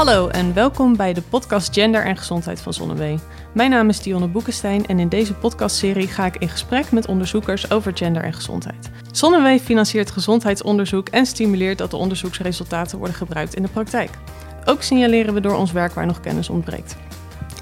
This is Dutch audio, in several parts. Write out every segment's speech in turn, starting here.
Hallo en welkom bij de podcast Gender en Gezondheid van Zonnewee. Mijn naam is Dionne Boekenstein en in deze podcastserie ga ik in gesprek met onderzoekers over gender en gezondheid. Zonnewee financiert gezondheidsonderzoek en stimuleert dat de onderzoeksresultaten worden gebruikt in de praktijk. Ook signaleren we door ons werk waar nog kennis ontbreekt.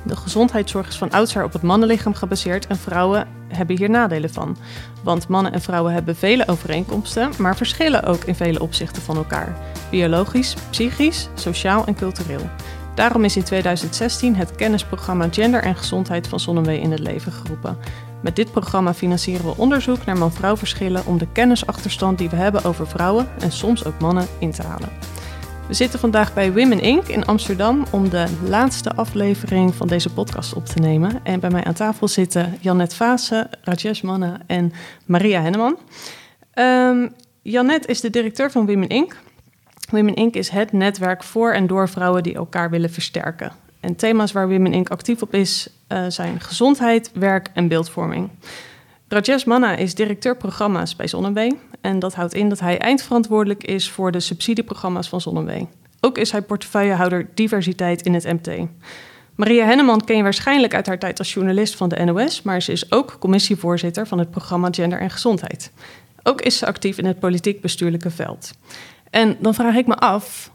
De gezondheidszorg is van oudsher op het mannenlichaam gebaseerd en vrouwen hebben hier nadelen van. Want mannen en vrouwen hebben vele overeenkomsten, maar verschillen ook in vele opzichten van elkaar. Biologisch, psychisch, sociaal en cultureel. Daarom is in 2016 het kennisprogramma Gender en Gezondheid van Zonnewee in het leven geroepen. Met dit programma financieren we onderzoek naar man-vrouw verschillen om de kennisachterstand die we hebben over vrouwen en soms ook mannen in te halen. We zitten vandaag bij Women Inc. in Amsterdam om de laatste aflevering van deze podcast op te nemen. En bij mij aan tafel zitten Janet Vase, Rajesh Manna en Maria Henneman. Um, Janet is de directeur van Women Inc. Women Inc. is het netwerk voor en door vrouwen die elkaar willen versterken. En thema's waar Women Inc. actief op is uh, zijn gezondheid, werk en beeldvorming. Rajesh Manna is directeur programma's bij Zonnewee. En dat houdt in dat hij eindverantwoordelijk is voor de subsidieprogramma's van Zonnewee. Ook is hij portefeuillehouder diversiteit in het MT. Maria Henneman ken je waarschijnlijk uit haar tijd als journalist van de NOS, maar ze is ook commissievoorzitter van het programma Gender en Gezondheid. Ook is ze actief in het politiek-bestuurlijke veld. En dan vraag ik me af,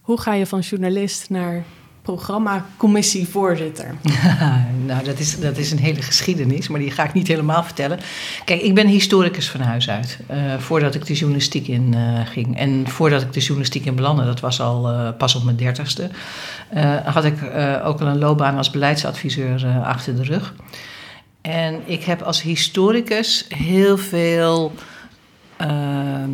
hoe ga je van journalist naar programma-commissievoorzitter? nou, dat is, dat is een hele geschiedenis, maar die ga ik niet helemaal vertellen. Kijk, ik ben historicus van huis uit, uh, voordat ik de journalistiek in uh, ging. En voordat ik de journalistiek in belandde, dat was al uh, pas op mijn dertigste, had ik ook al een loopbaan als beleidsadviseur achter de rug. En ik heb als historicus heel veel ehm,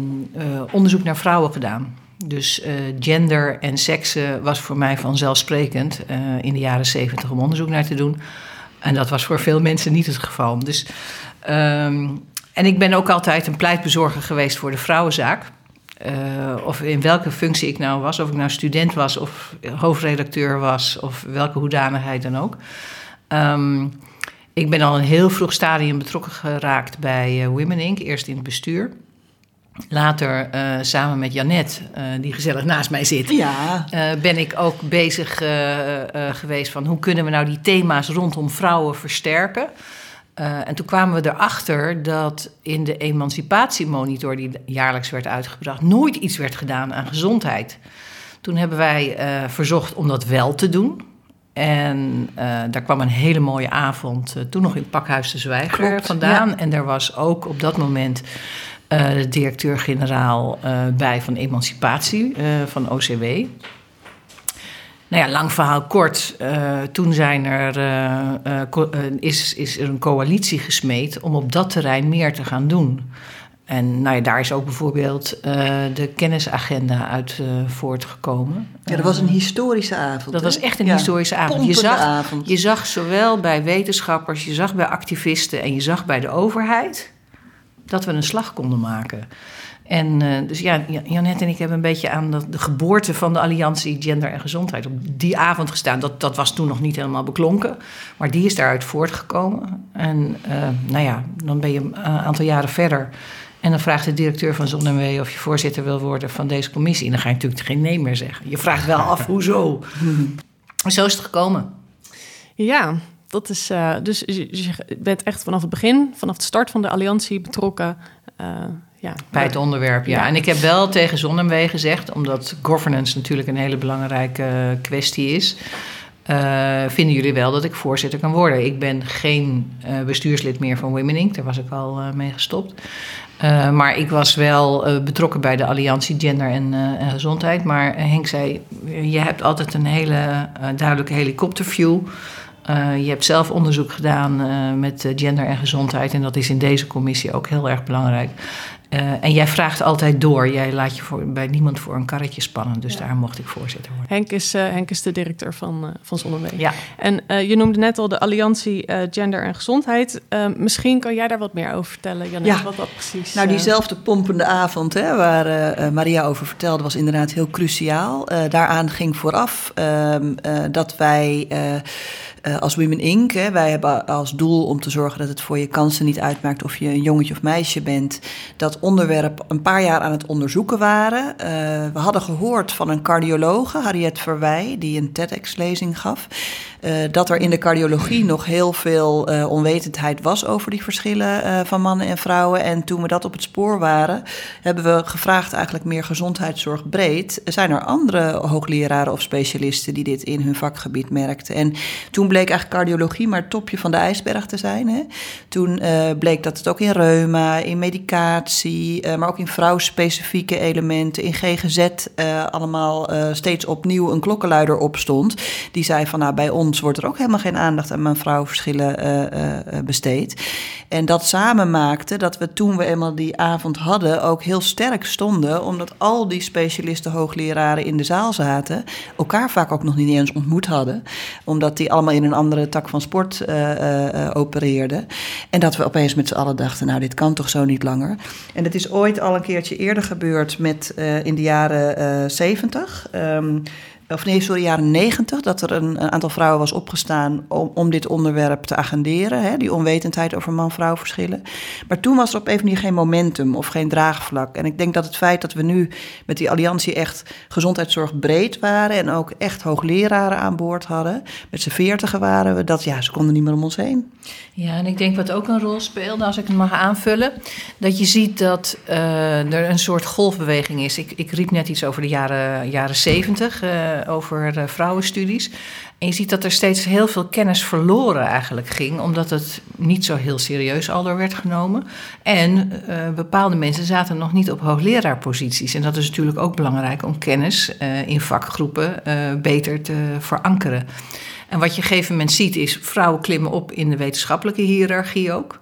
onderzoek naar vrouwen gedaan. Dus uh, gender en seksen was voor mij vanzelfsprekend uh, in de jaren zeventig om onderzoek naar te doen. En dat was voor veel mensen niet het geval. Dus, um, en ik ben ook altijd een pleitbezorger geweest voor de vrouwenzaak. Uh, of in welke functie ik nou was, of ik nou student was of hoofdredacteur was, of welke hoedanigheid dan ook. Um, ik ben al een heel vroeg stadium betrokken geraakt bij Women Inc., eerst in het bestuur. Later, uh, samen met Janet, uh, die gezellig naast mij zit, ja. uh, ben ik ook bezig geweest van hoe kunnen we nou die thema's rondom vrouwen versterken. en toen kwamen we erachter dat in de emancipatiemonitor die jaarlijks werd uitgebracht, nooit iets werd gedaan aan gezondheid. Toen hebben wij verzocht om dat wel te doen. En daar kwam een hele mooie avond, toen nog in Pakhuis de Zwijger Klopt, vandaan. Ja. En er was ook op dat moment de directeur-generaal uh, bij van Emancipatie uh, van OCW. Nou ja, lang verhaal kort. toen zijn er, is, is er een coalitie gesmeed om op dat terrein meer te gaan doen. En nou ja, daar is ook bijvoorbeeld de kennisagenda uit voortgekomen. Ja, dat was een historische avond. Dat was echt een ja, historische avond. Je zag, avond. je zag zowel bij wetenschappers, je zag bij activisten en je zag bij de overheid dat we een slag konden maken. En uh, dus ja, Janet en ik hebben een beetje aan de, de, geboorte van de Alliantie Gender en Gezondheid op die avond gestaan. Dat, dat was toen nog niet helemaal beklonken, maar die is daaruit voortgekomen. En uh, nou ja, dan ben je een aantal jaren verder. En dan vraagt de directeur van Zonnewee of je voorzitter wil worden van deze commissie. En dan ga je natuurlijk geen nee meer zeggen. Je vraagt wel af, hoezo? Zo is het gekomen. Ja, dat is, uh, dus je bent echt vanaf het begin, vanaf de start van de alliantie betrokken. Uh, ja, bij het onderwerp, ja. ja. En ik heb wel tegen Zonnewee gezegd, omdat governance natuurlijk een hele belangrijke kwestie is. Uh, vinden jullie wel dat ik voorzitter kan worden? Ik ben geen uh, bestuurslid meer van Women Inc. Daar was ik al uh, mee gestopt. maar ik was wel betrokken bij de Alliantie Gender en, en Gezondheid. Maar Henk zei: Je hebt altijd een hele duidelijke helikopterview. Uh, je hebt zelf onderzoek gedaan uh, met gender en gezondheid. En dat is in deze commissie ook heel erg belangrijk. Uh, en jij vraagt altijd door. Jij laat je voor, bij niemand voor een karretje spannen. Dus ja. daar mocht ik voorzitter worden. Henk is, Henk is de directeur van, van Zonnewee. Ja. En je noemde net al de Alliantie Gender en Gezondheid. misschien kan jij daar wat meer over vertellen, Janet, ja. wat dat precies... Nou, diezelfde pompende avond hè, waar Maria over vertelde... was inderdaad heel cruciaal. daaraan ging vooraf ehm, dat wij... als Women Inc., hè, wij hebben als doel om te zorgen dat het voor je kansen niet uitmaakt of je een jongetje of meisje bent, dat onderwerp een paar jaar aan het onderzoeken waren. we hadden gehoord van een cardiologe, Harriet Verwij, die een TEDx-lezing gaf. Uh, dat er in de cardiologie nog heel veel onwetendheid was over die verschillen van mannen en vrouwen. En toen we dat op het spoor waren, hebben we gevraagd eigenlijk meer gezondheidszorg breed. Zijn er andere hoogleraren of specialisten die dit in hun vakgebied merkten? En toen bleek eigenlijk cardiologie maar het topje van de ijsberg te zijn. Hè? Toen bleek dat het ook in reuma, in medicatie, maar ook in vrouwspecifieke elementen, in GGZ allemaal steeds opnieuw een klokkenluider opstond. Die zei van nou bij ons wordt er ook helemaal geen aandacht aan man-vrouwverschillen uh, besteed. En dat samen maakte dat we toen we eenmaal die avond hadden ook heel sterk stonden, omdat al die specialisten, hoogleraren in de zaal zaten, elkaar vaak ook nog niet eens ontmoet hadden, omdat die allemaal in een andere tak van sport opereerden. En dat we opeens met z'n allen dachten, nou dit kan toch zo niet langer. En het is ooit al een keertje eerder gebeurd met in de jaren zeventig of nee, sorry, jaren negentig, dat er een, een, aantal vrouwen was opgestaan om, om dit onderwerp te agenderen, hè, die onwetendheid over man-vrouw verschillen. Maar toen was er op een manier geen momentum of geen draagvlak. En ik denk dat het feit dat we nu met die alliantie echt gezondheidszorg breed waren en ook echt hoogleraren aan boord hadden, met z'n veertigen waren we, dat ja, ze konden niet meer om ons heen. Ja, en ik denk wat ook een rol speelde, als ik het mag aanvullen, dat je ziet dat uh, er een soort golfbeweging is. Ik, ik riep net iets over de jaren, jaren 70. Uh, eh, over uh, vrouwenstudies. En je ziet dat er steeds heel veel kennis verloren eigenlijk ging, omdat het niet zo heel serieus al door werd genomen. En bepaalde mensen zaten nog niet op hoogleraarposities. En dat is natuurlijk ook belangrijk om kennis in vakgroepen beter te verankeren. En wat je op een gegeven moment ziet is, vrouwen klimmen op in de wetenschappelijke hiërarchie ook.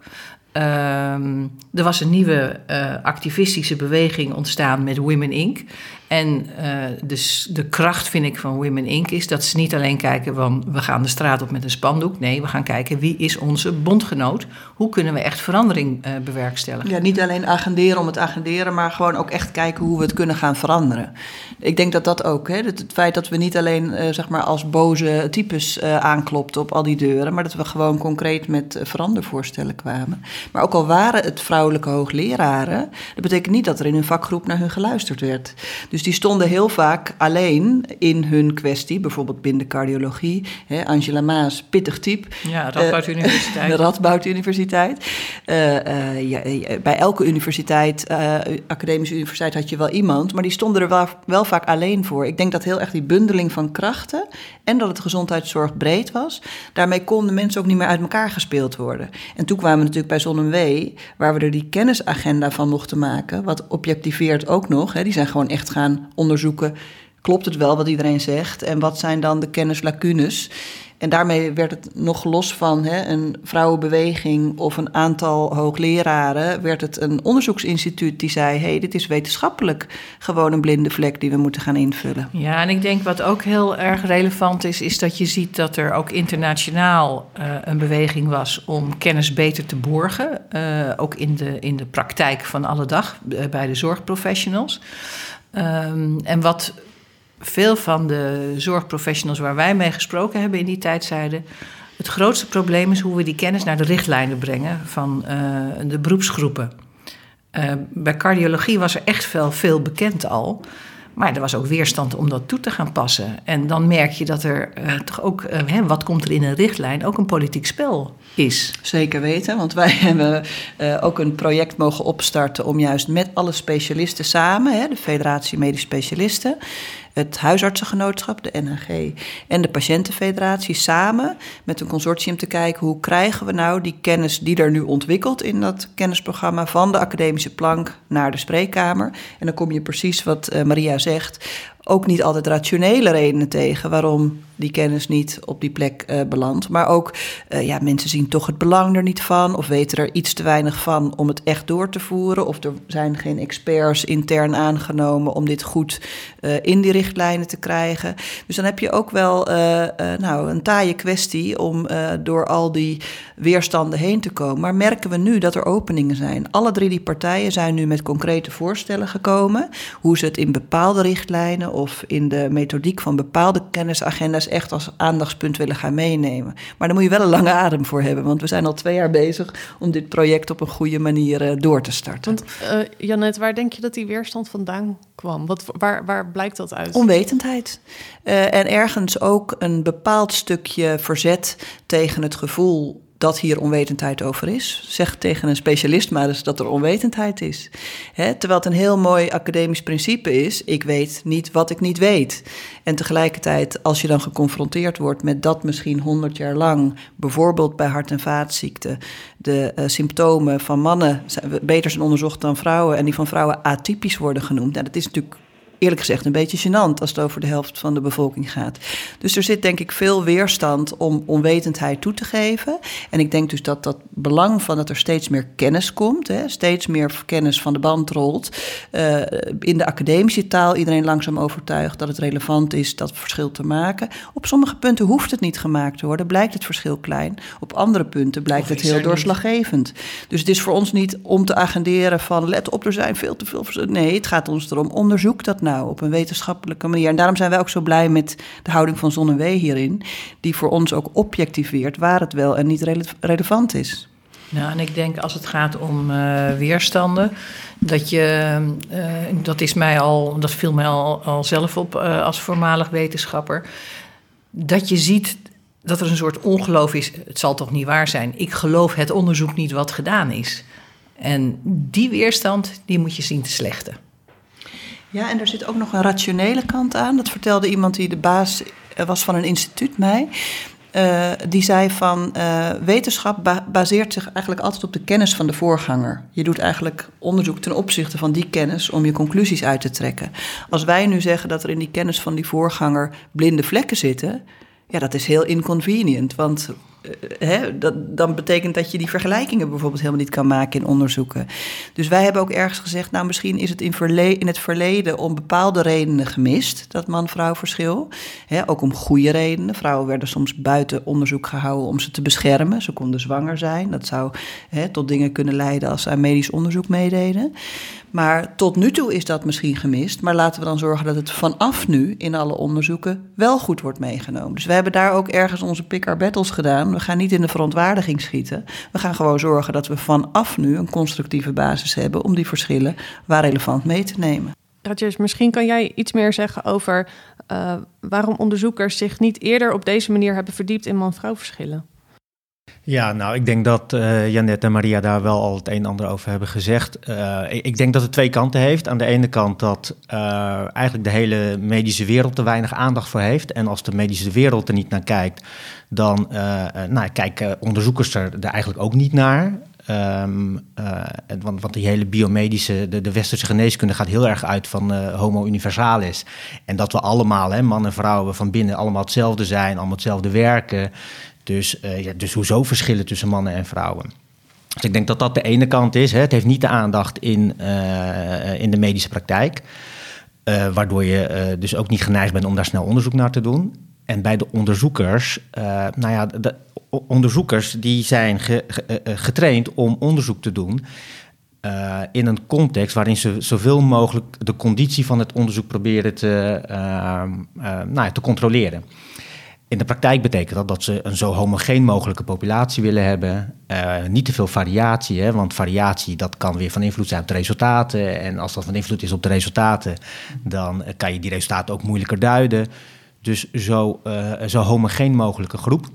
Ehm, er was een nieuwe activistische beweging ontstaan met Women Inc. En uh, dus de kracht, vind ik, van Women Inc. is dat ze niet alleen kijken van we gaan de straat op met een spandoek. Nee, we gaan kijken wie is onze bondgenoot. Hoe kunnen we echt verandering uh, bewerkstelligen? Ja, niet alleen agenderen om het agenderen, maar gewoon ook echt kijken hoe we het kunnen gaan veranderen. Ik denk dat dat ook, hè, het, feit dat we niet alleen uh, zeg maar als boze types aanklopten op al die deuren, maar dat we gewoon concreet met verandervoorstellen kwamen. Maar ook al waren het vrouwelijke hoogleraren, dat betekent niet dat er in hun vakgroep naar hun geluisterd werd. Dus die stonden heel vaak alleen in hun kwestie, bijvoorbeeld binnen cardiologie. Hè, Angela Maas, pittig type. Ja, Radboud uh, Universiteit. de Radboud Universiteit. Uh, uh, ja, bij elke universiteit, academische universiteit, had je wel iemand, maar die stonden er wel, wel vaak alleen voor. Ik denk dat heel erg die bundeling van krachten en dat het gezondheidszorg breed was, daarmee konden mensen ook niet meer uit elkaar gespeeld worden. En toen kwamen we natuurlijk bij ZonMW, waar we er die kennisagenda van mochten maken, wat objectiveert ook nog. Hè, die zijn gewoon echt gaan onderzoeken. Klopt het wel wat iedereen zegt? En wat zijn dan de kennislacunes? En daarmee werd het nog los van hè, een vrouwenbeweging of een aantal hoogleraren, werd het een onderzoeksinstituut die zei: hé, hey, dit is wetenschappelijk gewoon een blinde vlek die we moeten gaan invullen. Ja, en ik denk wat ook heel erg relevant is, is dat je ziet dat er ook internationaal uh, een beweging was om kennis beter te borgen. Uh, ook in de, in de praktijk van alle dag uh, bij de zorgprofessionals. Um, en wat veel van de zorgprofessionals waar wij mee gesproken hebben in die tijd zeiden. Het grootste probleem is hoe we die kennis naar de richtlijnen brengen van uh, de beroepsgroepen. Uh, bij cardiologie was er echt wel veel bekend al. Maar er was ook weerstand om dat toe te gaan passen. En dan merk je dat er uh, toch ook, hè, wat komt er in een richtlijn, ook een politiek spel is. Zeker weten, want wij hebben uh, ook een project mogen opstarten om juist met alle specialisten samen, hè, de Federatie Medisch Specialisten, het huisartsengenootschap, de NHG en de patiëntenfederatie samen met een consortium te kijken hoe krijgen we nou die kennis die er nu ontwikkelt in dat kennisprogramma van de academische plank naar de spreekkamer. En dan kom je precies wat uh, Maria zegt, ook niet altijd rationele redenen tegen waarom die kennis niet op die plek uh, belandt. Maar ook, uh, ja, mensen zien toch het belang er niet van of weten er iets te weinig van om het echt door te voeren. Of er zijn geen experts intern aangenomen om dit goed uh, in die richtlijnen te krijgen. Dus dan heb je ook wel nou, een taaie kwestie om door al die weerstanden heen te komen. Maar merken we nu dat er openingen zijn. Alle drie die partijen zijn nu met concrete voorstellen gekomen hoe ze het in bepaalde richtlijnen of in de methodiek van bepaalde kennisagenda's echt als aandachtspunt willen gaan meenemen. Maar daar moet je wel een lange adem voor hebben, want we zijn al twee jaar bezig om dit project op een goede manier uh, door te starten. Want uh, Janet, waar denk je dat die weerstand vandaan kwam? Wat, waar, waar blijkt dat uit? Onwetendheid. Uh, en ergens ook een bepaald stukje verzet tegen het gevoel dat hier onwetendheid over is. Zeg tegen een specialist maar eens dat er onwetendheid is. terwijl het een heel mooi academisch principe is: ik weet niet wat ik niet weet. En tegelijkertijd, als je dan geconfronteerd wordt met dat misschien honderd jaar lang, bijvoorbeeld bij hart- en vaatziekten, de uh, symptomen van mannen zijn beter zijn onderzocht dan vrouwen en die van vrouwen atypisch worden genoemd. Nou, dat is natuurlijk eerlijk gezegd een beetje gênant als het over de helft van de bevolking gaat. Dus er zit denk ik veel weerstand om onwetendheid toe te geven. En ik denk dus dat dat belang van dat er steeds meer kennis komt, hè, steeds meer kennis van de band rolt, uh, in de academische taal iedereen langzaam overtuigt dat het relevant is dat verschil te maken. Op sommige punten hoeft het niet gemaakt te worden, blijkt het verschil klein. Op andere punten blijkt het heel doorslaggevend. Dus het is voor ons niet om te agenderen van let op, er zijn veel te veel. Nee, het gaat ons erom onderzoek dat nou op een wetenschappelijke manier? En daarom zijn wij ook zo blij met de houding van Zon en Wee hierin, die voor ons ook objectiveert waar het wel en niet relevant is. Nou, en ik denk als het gaat om uh, weerstanden, dat je, uh, dat is mij al, dat viel mij al, al zelf op als voormalig wetenschapper, dat je ziet dat er een soort ongeloof is. Het zal toch niet waar zijn? Ik geloof het onderzoek niet wat gedaan is. En die weerstand, die moet je zien te slechten. Ja, en er zit ook nog een rationele kant aan. Dat vertelde iemand die de baas eh, was van een instituut mij. Uh, die zei van uh, wetenschap ba baseert zich eigenlijk altijd op de kennis van de voorganger. Je doet eigenlijk onderzoek ten opzichte van die kennis om je conclusies uit te trekken. Als wij nu zeggen dat er in die kennis van die voorganger blinde vlekken zitten, ja, dat is heel inconvenient. Want eh, hè, dat, dan betekent dat je die vergelijkingen bijvoorbeeld helemaal niet kan maken in onderzoeken. Dus wij hebben ook ergens gezegd, nou misschien is het in, in het verleden om bepaalde redenen gemist, dat man-vrouw verschil. Hè, ook om goede redenen. Vrouwen werden soms buiten onderzoek gehouden om ze te beschermen. Ze konden zwanger zijn. Dat zou hè, tot dingen kunnen leiden als ze aan medisch onderzoek meededen. Maar tot nu toe is dat misschien gemist. Maar laten we dan zorgen dat het vanaf nu in alle onderzoeken wel goed wordt meegenomen. Dus we hebben daar ook ergens onze pick battles gedaan. We gaan niet in de verontwaardiging schieten. We gaan gewoon zorgen dat we vanaf nu een constructieve basis hebben om die verschillen waar relevant mee te nemen. Rajesh, misschien kan jij iets meer zeggen over uh, waarom onderzoekers zich niet eerder op deze manier hebben verdiept in man-vrouw verschillen. Ja, nou, ik denk dat uh, Janet en Maria daar wel al het een en ander over hebben gezegd. Uh, ik denk dat het twee kanten heeft. Aan de ene kant dat uh, eigenlijk de hele medische wereld te weinig aandacht voor heeft. En als de medische wereld er niet naar kijkt, dan nou, kijken onderzoekers er, eigenlijk ook niet naar. Um, want, want die hele biomedische, de, de westerse geneeskunde gaat heel erg uit van homo universalis. En dat we allemaal, hè, man en vrouwen van binnen, allemaal hetzelfde zijn, allemaal hetzelfde werken. Dus, uh, ja, dus hoezo verschillen tussen mannen en vrouwen? Dus ik denk dat dat de ene kant is. Hè. Het heeft niet de aandacht in, uh, in de medische praktijk. Uh, waardoor je dus ook niet geneigd bent om daar snel onderzoek naar te doen. En bij de onderzoekers, nou ja, de onderzoekers die zijn ge, ge, getraind om onderzoek te doen. in een context waarin ze zoveel mogelijk de conditie van het onderzoek proberen te, nou ja, te controleren. In de praktijk betekent dat dat ze een zo homogeen mogelijke populatie willen hebben. Uh, niet te veel variatie, hè, want variatie dat kan weer van invloed zijn op de resultaten. En als dat van invloed is op de resultaten, dan kan je die resultaten ook moeilijker duiden. Dus zo, uh, zo homogeen mogelijke groep.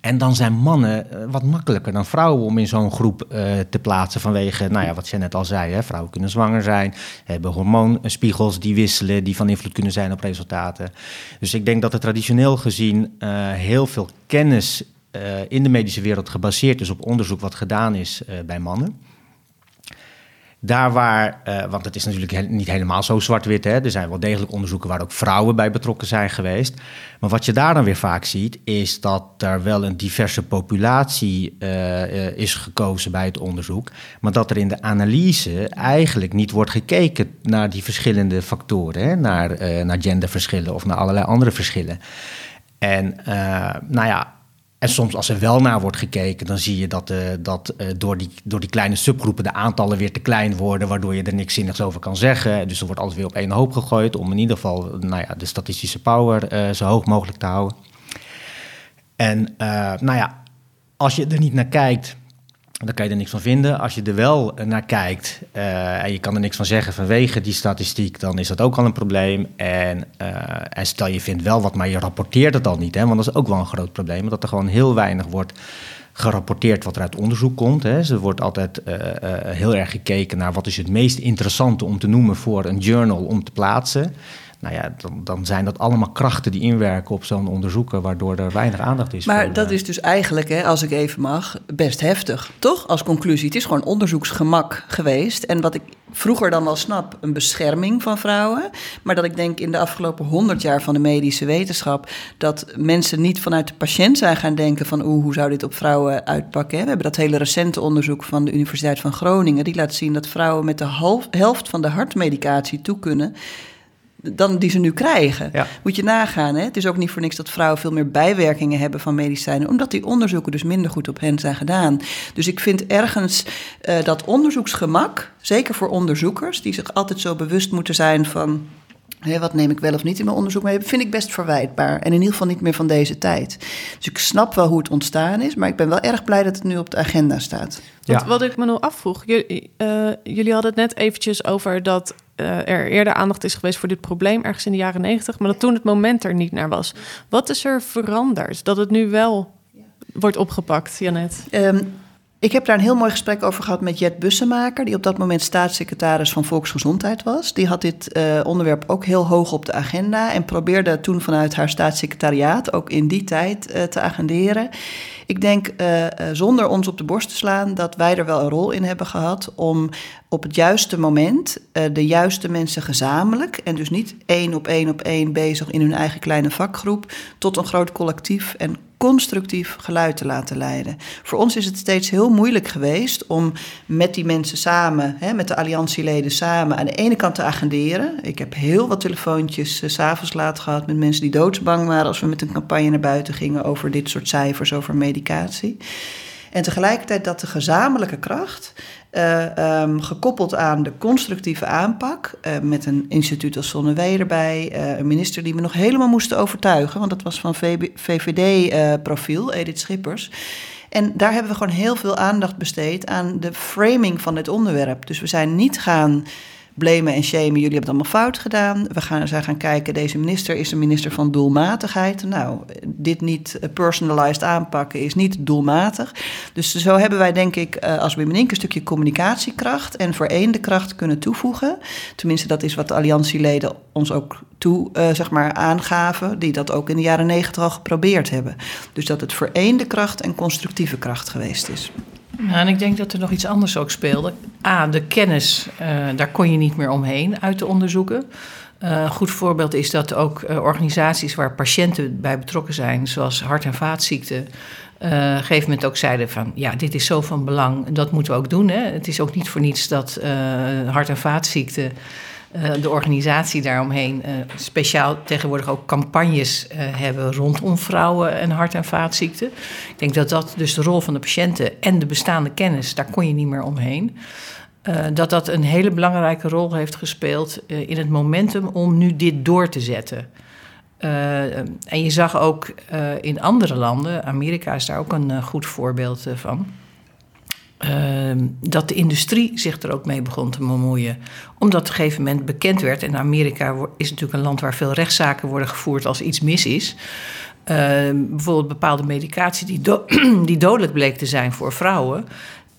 En dan zijn mannen eh, wat makkelijker dan vrouwen om in zo'n groep uh, te plaatsen. Vanwege, nou ja, wat je net al zei, hè, vrouwen kunnen zwanger zijn, hebben hormoonspiegels die wisselen, die van invloed kunnen zijn op resultaten. Dus ik denk dat er traditioneel gezien uh, heel veel kennis in de medische wereld gebaseerd is op onderzoek wat gedaan is bij mannen. Daar waar, uh, want het is natuurlijk niet helemaal zo zwart-wit, er zijn wel degelijk onderzoeken waar ook vrouwen bij betrokken zijn geweest. Maar wat je daar dan weer vaak ziet, is dat er wel een diverse populatie uh, is gekozen bij het onderzoek, maar dat er in de analyse eigenlijk niet wordt gekeken naar die verschillende factoren, hè? Naar, naar genderverschillen of naar allerlei andere verschillen. En nou ja, en soms als er wel naar wordt gekeken, dan zie je dat, uh, dat uh, door, die, door die kleine subgroepen de aantallen weer te klein worden, waardoor je er niks zinnigs over kan zeggen. Dus er wordt alles weer op één hoop gegooid om in ieder geval nou ja, de statistische power uh, zo hoog mogelijk te houden. En nou ja, als je er niet naar kijkt, dan kan je er niks van vinden. Als je er wel naar kijkt uh, en je kan er niks van zeggen vanwege die statistiek, dan is dat ook al een probleem. En, uh, en stel je vindt wel wat, maar je rapporteert het al niet. Hè, want dat is ook wel een groot probleem. Dat er gewoon heel weinig wordt gerapporteerd wat er uit onderzoek komt. Hè. Er wordt altijd heel erg gekeken naar wat is het meest interessante om te noemen voor een journal om te plaatsen nou ja, dan, dan zijn dat allemaal krachten die inwerken op zo'n onderzoeker, waardoor er weinig aandacht is. Maar dat is dus eigenlijk, hè, als ik even mag, best heftig, toch? Als conclusie. Het is gewoon onderzoeksgemak geweest. En wat ik vroeger dan wel snap, een bescherming van vrouwen. Maar dat ik denk in de afgelopen honderd jaar van de medische wetenschap, dat mensen niet vanuit de patiënt zijn gaan denken van oeh, hoe zou dit op vrouwen uitpakken. We hebben dat hele recente onderzoek van de Universiteit van Groningen, die laat zien dat vrouwen met de helft van de hartmedicatie toe kunnen dan die ze nu krijgen. Moet je nagaan. Hè? Het is ook niet voor niks dat vrouwen veel meer bijwerkingen hebben van medicijnen, omdat die onderzoeken dus minder goed op hen zijn gedaan. Dus ik vind ergens uh, dat onderzoeksgemak, zeker voor onderzoekers, die zich altijd zo bewust moeten zijn van wat neem ik wel of niet in mijn onderzoek mee? Vind ik best verwijtbaar. En in ieder geval niet meer van deze tijd. Dus ik snap wel hoe het ontstaan is. Maar ik ben wel erg blij dat het nu op de agenda staat. Ja. wat ik me nog afvroeg. Jullie, uh, jullie hadden het net eventjes over dat uh, er eerder aandacht is geweest voor dit probleem. Ergens in de jaren negentig. Maar dat toen het moment er niet naar was. Wat is er veranderd? Dat het nu wel wordt opgepakt, Janet? Um, ik heb daar een heel mooi gesprek over gehad met Jet Bussemaker, die op dat moment staatssecretaris van Volksgezondheid was. Die had dit uh, onderwerp ook heel hoog op de agenda en probeerde toen vanuit haar staatssecretariaat ook in die tijd uh, te agenderen. Ik denk uh, zonder ons op de borst te slaan dat wij er wel een rol in hebben gehad om op het juiste moment de juiste mensen gezamenlijk en dus niet één op één op één bezig in hun eigen kleine vakgroep tot een groot collectief en constructief geluid te laten leiden. Voor ons is het steeds heel moeilijk geweest om met die mensen samen, hè, met de alliantieleden samen, aan de ene kant te agenderen. Ik heb heel wat telefoontjes uh, s'avonds laat gehad met mensen die doodsbang waren als we met een campagne naar buiten gingen over dit soort cijfers, over medicatie. En tegelijkertijd dat de gezamenlijke kracht uh, um, gekoppeld aan de constructieve aanpak, uh, met een instituut als Zonnewee erbij, uh, een minister die we nog helemaal moesten overtuigen, want dat was van VVD-profiel, Edith Schippers. En daar hebben we gewoon heel veel aandacht besteed aan de framing van dit onderwerp. Dus we zijn niet gaan blamen en shamen. Jullie hebben het allemaal fout gedaan. We gaan, zijn gaan kijken, deze minister is een minister van doelmatigheid. Nou, dit niet personalized aanpakken is niet doelmatig. Dus zo hebben wij denk ik eh, als Wim een stukje communicatiekracht en vereende kracht kunnen toevoegen. Tenminste, dat is wat de alliantieleden ons ook toe uh, zeg maar, aangaven, die dat ook in de jaren negentig al geprobeerd hebben. Dus dat het vereende kracht en constructieve kracht geweest is. En ik denk dat er nog iets anders ook speelde. A, de kennis, uh, daar kon je niet meer omheen uit de onderzoeken. Uh, een goed voorbeeld is dat ook uh, organisaties waar patiënten bij betrokken zijn, zoals hart- en vaatziekten, op een gegeven moment ook zeiden van ja, dit is zo van belang, dat moeten we ook doen. Hè. Het is ook niet voor niets dat hart- en vaatziekten de organisatie daaromheen uh, speciaal tegenwoordig ook campagnes uh, hebben rondom vrouwen en hart- en vaatziekten. Ik denk dat dat dus de rol van de patiënten en de bestaande kennis, daar kon je niet meer omheen. dat dat een hele belangrijke rol heeft gespeeld in het momentum om nu dit door te zetten. en je zag ook in andere landen, Amerika is daar ook een goed voorbeeld van uh, dat de industrie zich er ook mee begon te bemoeien. Omdat op een gegeven moment bekend werd, en Amerika is natuurlijk een land waar veel rechtszaken worden gevoerd als iets mis is. Uh, bijvoorbeeld bepaalde medicatie die, die dodelijk bleek te zijn voor vrouwen.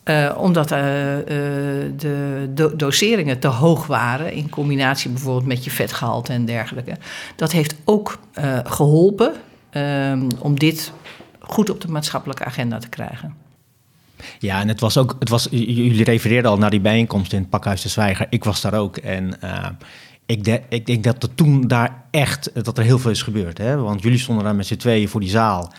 Uh, omdat uh, de do doseringen te hoog waren, in combinatie bijvoorbeeld met je vetgehalte en dergelijke. Dat heeft ook geholpen ehm, om dit goed op de maatschappelijke agenda te krijgen. Ja, en het was ook, het was, jullie refereerden al naar die bijeenkomst in het Pakhuis de Zwijger. Ik was daar ook en uh, ik, ik denk dat er toen daar echt, dat er heel veel is gebeurd. Hè? Want jullie stonden daar met z'n tweeën voor die zaal.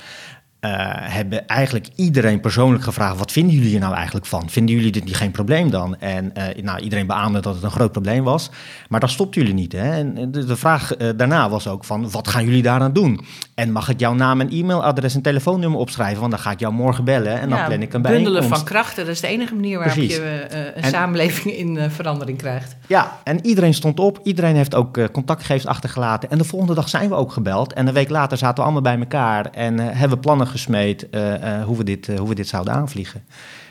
Hebben eigenlijk iedereen persoonlijk gevraagd: wat vinden jullie hier nou eigenlijk van? Vinden jullie dit niet geen probleem dan? En nou, iedereen beaamde dat het een groot probleem was. Maar dat stopten jullie niet. Hè? En de, de vraag daarna was ook: van, wat gaan jullie daaraan doen? En mag ik jouw naam en e-mailadres en telefoonnummer opschrijven? Want dan ga ik jou morgen bellen en dan plan ik een bijeenkomst. Bundelen van krachten, dat is de enige manier waarop je een samenleving in verandering krijgt. Ja, en iedereen stond op. Iedereen heeft ook contactgegevens achtergelaten. En de volgende dag zijn we ook gebeld. En een week later zaten we allemaal bij elkaar en hebben plannen gesmeed uh, uh, hoe, we dit, hoe we dit zouden aanvliegen.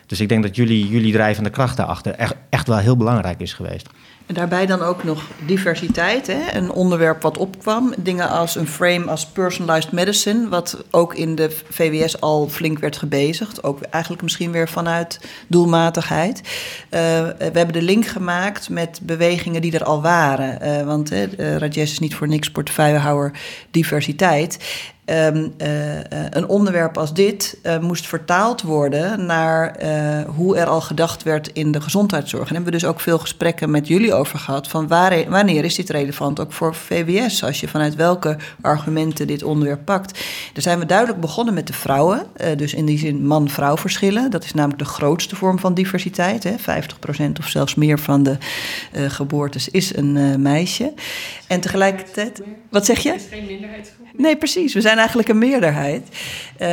Dus ik denk dat jullie, jullie drijvende kracht daarachter echt, echt wel heel belangrijk is geweest. En daarbij dan ook nog diversiteit, hè? een onderwerp wat opkwam. Dingen als een frame als personalized medicine, wat ook in de VWS al flink werd gebezigd. Ook eigenlijk misschien weer vanuit doelmatigheid. We hebben de link gemaakt met bewegingen die er al waren. Want uh, Rajesh is niet voor niks portefeuillehouder diversiteit. Um, uh, een onderwerp als dit uh, moest vertaald worden naar hoe er al gedacht werd in de gezondheidszorg. En hebben we dus ook veel gesprekken met jullie over gehad van waar, wanneer is dit relevant ook voor VWS, als je vanuit welke argumenten dit onderwerp pakt. Daar zijn we duidelijk begonnen met de vrouwen, dus in die zin man-vrouw verschillen. Dat is namelijk de grootste vorm van diversiteit. Hè. 50% of zelfs meer van de geboortes is een meisje. En tegelijkertijd. Wat zeg je? Het is geen minderheidsgroep. Nee, precies. We zijn eigenlijk een meerderheid. Um,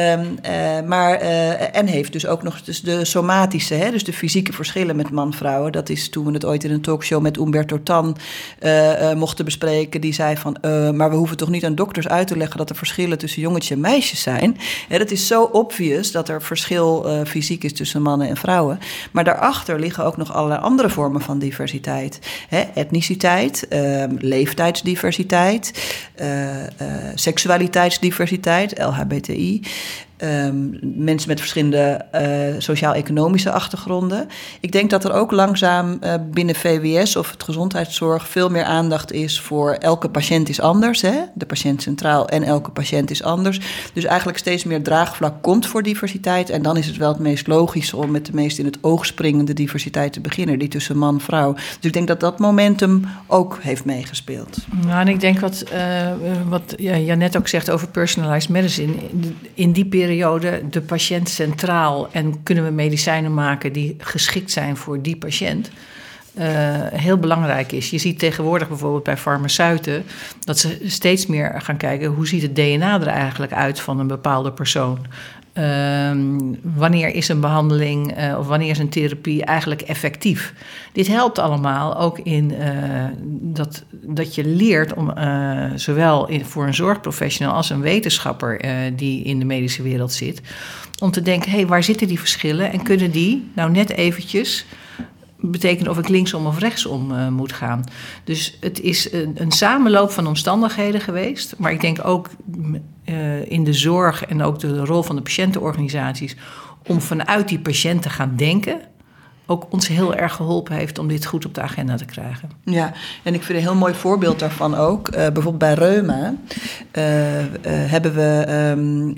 uh, maar, uh, en heeft dus ook nog dus de somatische, hè, dus de fysieke verschillen met man-vrouwen. Dat is toen we het ooit in een talkshow met Umberto Tan uh, mochten bespreken. Die zei van, maar we hoeven toch niet aan dokters uit te leggen dat er verschillen tussen jongetjes en meisjes zijn. Ja, dat is zo obvious dat er verschil fysiek is tussen mannen en vrouwen. Maar daarachter liggen ook nog allerlei andere vormen van diversiteit. Hè, etniciteit, ehm, leeftijdsdiversiteit, seksualiteitsdiversiteit, LHBTI. Um, mensen met verschillende uh, sociaal-economische achtergronden. Ik denk dat er ook langzaam uh, binnen VWS of het gezondheidszorg veel meer aandacht is voor elke patiënt is anders. Hè? De patiënt centraal en elke patiënt is anders. Dus eigenlijk steeds meer draagvlak komt voor diversiteit. En dan is het wel het meest logisch om met de meest in het oog springende diversiteit te beginnen, die tussen man en vrouw. Dus ik denk dat dat momentum ook heeft meegespeeld. Nou, en ik denk wat, uh, wat ja, Janet ook zegt over personalized medicine. In die periode de patiënt centraal en kunnen we medicijnen maken die geschikt zijn voor die patiënt. Uh, heel belangrijk is. Je ziet tegenwoordig bijvoorbeeld bij farmaceuten dat ze steeds meer gaan kijken hoe ziet het DNA er eigenlijk uit van een bepaalde persoon. Uh, wanneer is een behandeling uh, of wanneer is een therapie eigenlijk effectief? Dit helpt allemaal ook in uh, dat, dat je leert om uh, zowel voor een zorgprofessional als een wetenschapper die in de medische wereld zit, om te denken: hé, hey, waar zitten die verschillen en kunnen die nou net eventjes betekenen of ik linksom of rechtsom uh, moet gaan. Dus het is een, een, samenloop van omstandigheden geweest. Maar ik denk ook uh, in de zorg en ook de rol van de patiëntenorganisaties... om vanuit die patiënt te gaan denken ook ons heel erg geholpen heeft om dit goed op de agenda te krijgen. Ja, en ik vind een heel mooi voorbeeld daarvan ook. Uh, bijvoorbeeld bij Reuma uh, uh, hebben we um,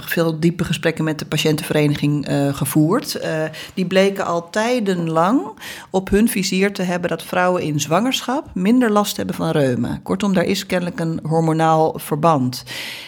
veel diepe gesprekken met de patiëntenvereniging gevoerd. die bleken al tijdenlang op hun vizier te hebben dat vrouwen in zwangerschap minder last hebben van reuma. Kortom, daar is kennelijk een hormonaal verband.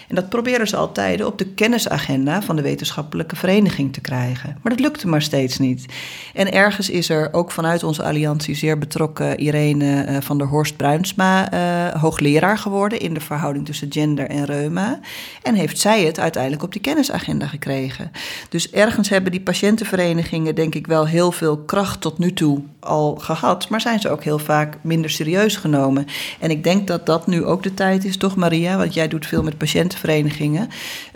En dat proberen ze altijd op de kennisagenda van de wetenschappelijke vereniging te krijgen. Maar dat lukte maar steeds niet. En ergens is er ook vanuit onze alliantie zeer betrokken Irene uh, van der Horst Bruinsma uh, hoogleraar geworden in de verhouding tussen gender en reuma. En heeft zij het uiteindelijk op die kennisagenda gekregen. Dus ergens hebben die patiëntenverenigingen denk ik wel heel veel kracht tot nu toe al gehad, maar zijn ze ook heel vaak minder serieus genomen. En ik denk dat dat nu ook de tijd is, toch Maria? Want jij doet veel met patiëntenverenigingen.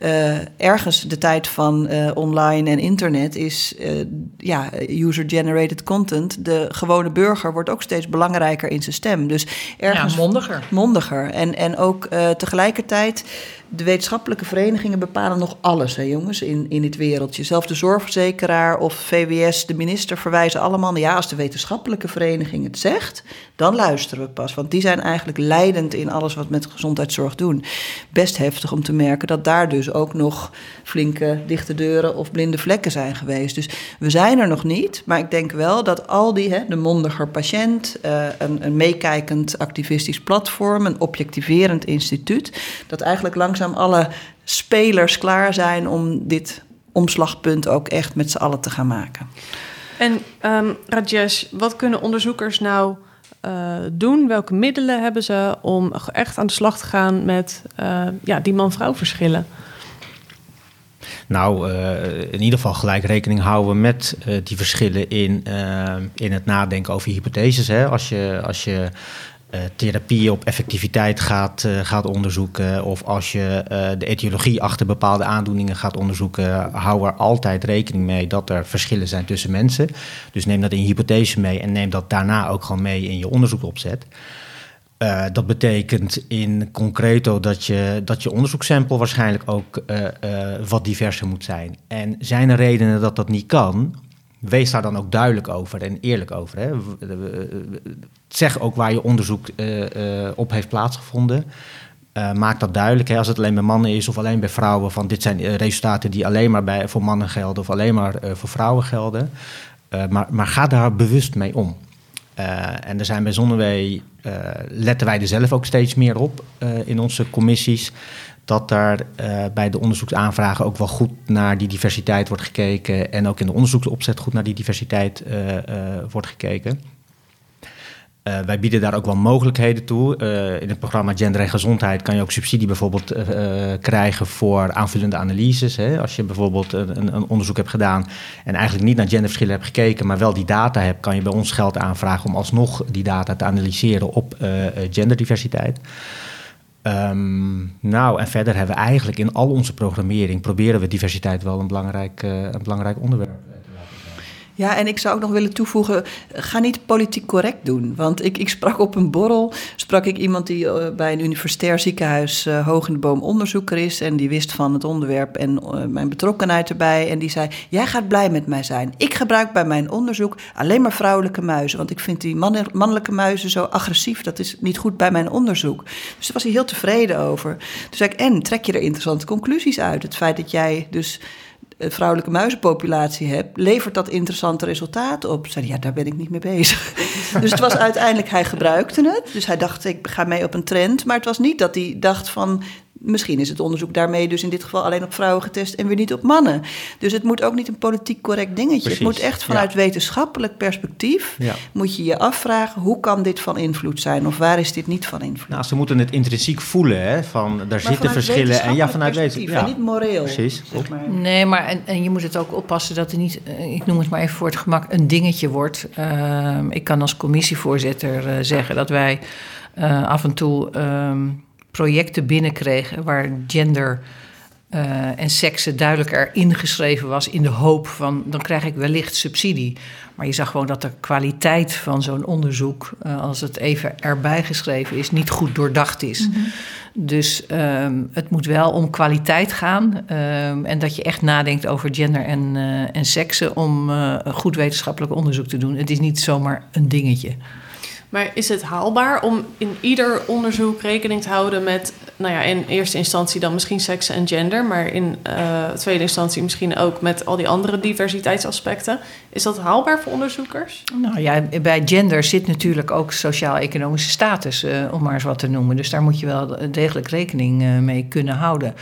Uh, ergens de tijd van online en internet is ja, user-generated content. De gewone burger wordt ook steeds belangrijker in zijn stem. Dus ergens ja, mondiger. Mondiger. En, en ook tegelijkertijd de wetenschappelijke verenigingen bepalen nog alles, hè, jongens, in, in dit wereldje. Zelfs de zorgverzekeraar of VWS, de minister verwijzen allemaal naar ja, als de wetenschappelijke vereniging het zegt, dan luisteren we pas. Want die zijn eigenlijk leidend in alles wat met gezondheidszorg doen. Best heftig om te merken dat daar dus ook nog flinke dichte deuren of blinde vlekken zijn geweest. Dus we zijn er nog niet, maar ik denk wel dat al die, hè, de mondiger patiënt, uh, een, een meekijkend activistisch platform, een objectiverend instituut, dat eigenlijk langs langzaam alle spelers klaar zijn om dit omslagpunt ook echt met z'n allen te gaan maken. En um, Rajesh, wat kunnen onderzoekers nou uh, doen? Welke middelen hebben ze om echt aan de slag te gaan met uh, ja, die man-vrouw verschillen? Nou, uh, in ieder geval gelijk rekening houden met die verschillen in, in het nadenken over hypotheses. Hè. Als je, als je uh, therapie op effectiviteit gaat, uh, gaat onderzoeken. Of als je uh, de etiologie achter bepaalde aandoeningen gaat onderzoeken. Hou er altijd rekening mee dat er verschillen zijn tussen mensen. Dus neem dat in hypothese mee en neem dat daarna ook gewoon mee in je onderzoekopzet. dat betekent in concreto dat je, dat je onderzoekssample waarschijnlijk ook wat diverser moet zijn. En zijn er redenen dat dat niet kan? Wees daar dan ook duidelijk over en eerlijk over. Hè? Zeg ook waar je onderzoek uh, uh, op heeft plaatsgevonden. Uh, maak dat duidelijk. Hè? Als het alleen bij mannen is of alleen bij vrouwen. Van dit zijn resultaten die alleen maar bij, voor mannen gelden of alleen maar voor vrouwen gelden. maar, maar ga daar bewust mee om. En er zijn bij Zonnewee, letten wij er zelf ook steeds meer op in onze commissies dat daar bij de onderzoeksaanvragen ook wel goed naar die diversiteit wordt gekeken. En ook in de onderzoeksopzet goed naar die diversiteit wordt gekeken. Wij bieden daar ook wel mogelijkheden toe. in het programma Gender en Gezondheid kan je ook subsidie bijvoorbeeld krijgen voor aanvullende analyses. Hè. Als je bijvoorbeeld een, een, onderzoek hebt gedaan en eigenlijk niet naar genderverschillen hebt gekeken, maar wel die data hebt, kan je bij ons geld aanvragen om alsnog die data te analyseren op genderdiversiteit. Um, nou, en verder hebben we eigenlijk in al onze programmering proberen we diversiteit wel een belangrijk, een belangrijk onderwerp ja, en ik zou ook nog willen toevoegen, ga niet politiek correct doen. Want ik, ik sprak op een borrel, sprak ik iemand die uh, bij een universitair ziekenhuis uh, hoog in de boom onderzoeker is. En die wist van het onderwerp en uh, mijn betrokkenheid erbij. En die zei, jij gaat blij met mij zijn. Ik gebruik bij mijn onderzoek alleen maar vrouwelijke muizen. Want ik vind die man, mannelijke muizen zo agressief. Dat is niet goed bij mijn onderzoek. Dus daar was hij heel tevreden over. Toen zei ik, en trek je er interessante conclusies uit? Het feit dat jij dus vrouwelijke muizenpopulatie hebt, levert dat interessante resultaten op? Zei ja, daar ben ik niet mee bezig. dus het was uiteindelijk, hij gebruikte het. Dus hij dacht, ik ga mee op een trend. Maar het was niet dat hij dacht van, Misschien is het onderzoek daarmee dus in dit geval alleen op vrouwen getest en weer niet op mannen. Dus het moet ook niet een politiek correct dingetje. het moet echt vanuit wetenschappelijk perspectief. Ja. Moet je je afvragen hoe kan dit van invloed zijn of waar is dit niet van invloed? Nou, ze moeten het intrinsiek voelen, hè? Van daar zitten verschillen en ja, vanuit wetenschap. Ja. niet moreel. Precies. Zeg maar. Nee, maar en, en, je moet het ook oppassen dat er niet, eh, ik noem het maar even voor het gemak, een dingetje wordt. Uh, ik kan als commissievoorzitter uh, zeggen dat wij uh, af en toe. Uh, projecten binnenkregen waar gender uh, en seksen duidelijk erin geschreven was in de hoop van dan krijg ik wellicht subsidie. Maar je zag gewoon dat de kwaliteit van zo'n onderzoek, uh, als het even erbij geschreven is, niet goed doordacht is. Mm -hmm. Dus um, het moet wel om kwaliteit gaan um, en dat je echt nadenkt over gender en, uh, en seksen om goed wetenschappelijk onderzoek te doen. Het is niet zomaar een dingetje. Maar is het haalbaar om in ieder onderzoek rekening te houden met, nou ja, in eerste instantie dan misschien seks en gender, maar in uh, tweede instantie misschien ook met al die andere diversiteitsaspecten? Is dat haalbaar voor onderzoekers? Nou ja, bij gender zit natuurlijk ook sociaal-economische status, uh, om maar eens wat te noemen. Dus daar moet je wel degelijk rekening uh, mee kunnen houden.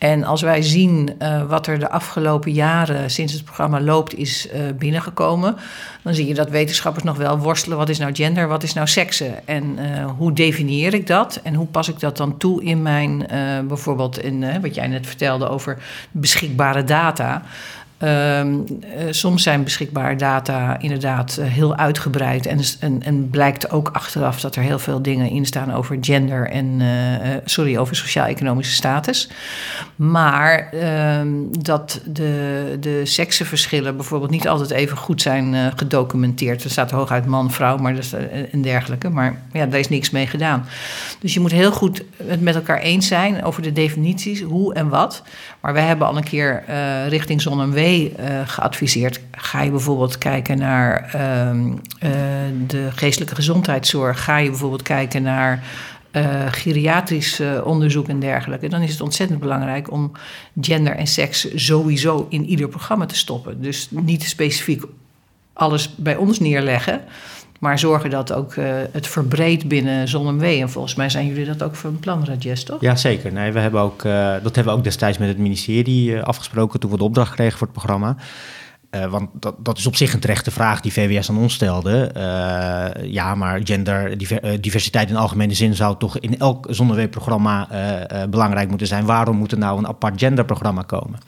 En als wij zien uh, wat er de afgelopen jaren sinds het programma loopt is uh, binnengekomen, dan zie je dat wetenschappers nog wel worstelen. Wat is nou gender, wat is nou seksen? En uh, hoe definieer ik dat? En hoe pas ik dat dan toe in mijn, bijvoorbeeld in wat jij net vertelde over beschikbare data? Um, uh, soms zijn beschikbare data inderdaad uh, heel uitgebreid. En, en, en, blijkt ook achteraf dat er heel veel dingen in staan over gender en uh, sorry, over sociaal-economische status. Maar ehm, dat de, de seksenverschillen bijvoorbeeld niet altijd even goed zijn gedocumenteerd. Er staat hooguit man, vrouw, maar dat en dergelijke. Maar ja, daar is niks mee gedaan. Dus je moet heel goed het met elkaar eens zijn over de definities, hoe en wat. Maar wij hebben al een keer richting Zon en W uh, geadviseerd. Ga je bijvoorbeeld kijken naar uh, uh, de geestelijke gezondheidszorg? Ga je bijvoorbeeld kijken naar uh, geriatrisch onderzoek en dergelijke? Dan is het ontzettend belangrijk om gender en seks sowieso in ieder programma te stoppen. Dus niet specifiek alles bij ons neerleggen. Maar zorgen dat ook uh, het verbreedt binnen ZonMW. En volgens mij zijn jullie dat ook van plan, Rajes, toch? Ja, zeker. Nee, we hebben ook, uh, dat hebben we ook destijds met het ministerie uh, afgesproken toen we de opdracht kregen voor het programma. want dat, dat is op zich een terechte vraag die VWS aan ons stelde. ja, maar gender, diver, diversiteit in algemene zin zou toch in elk zonneweekprogramma belangrijk moeten zijn. Waarom moet er nou een apart genderprogramma komen?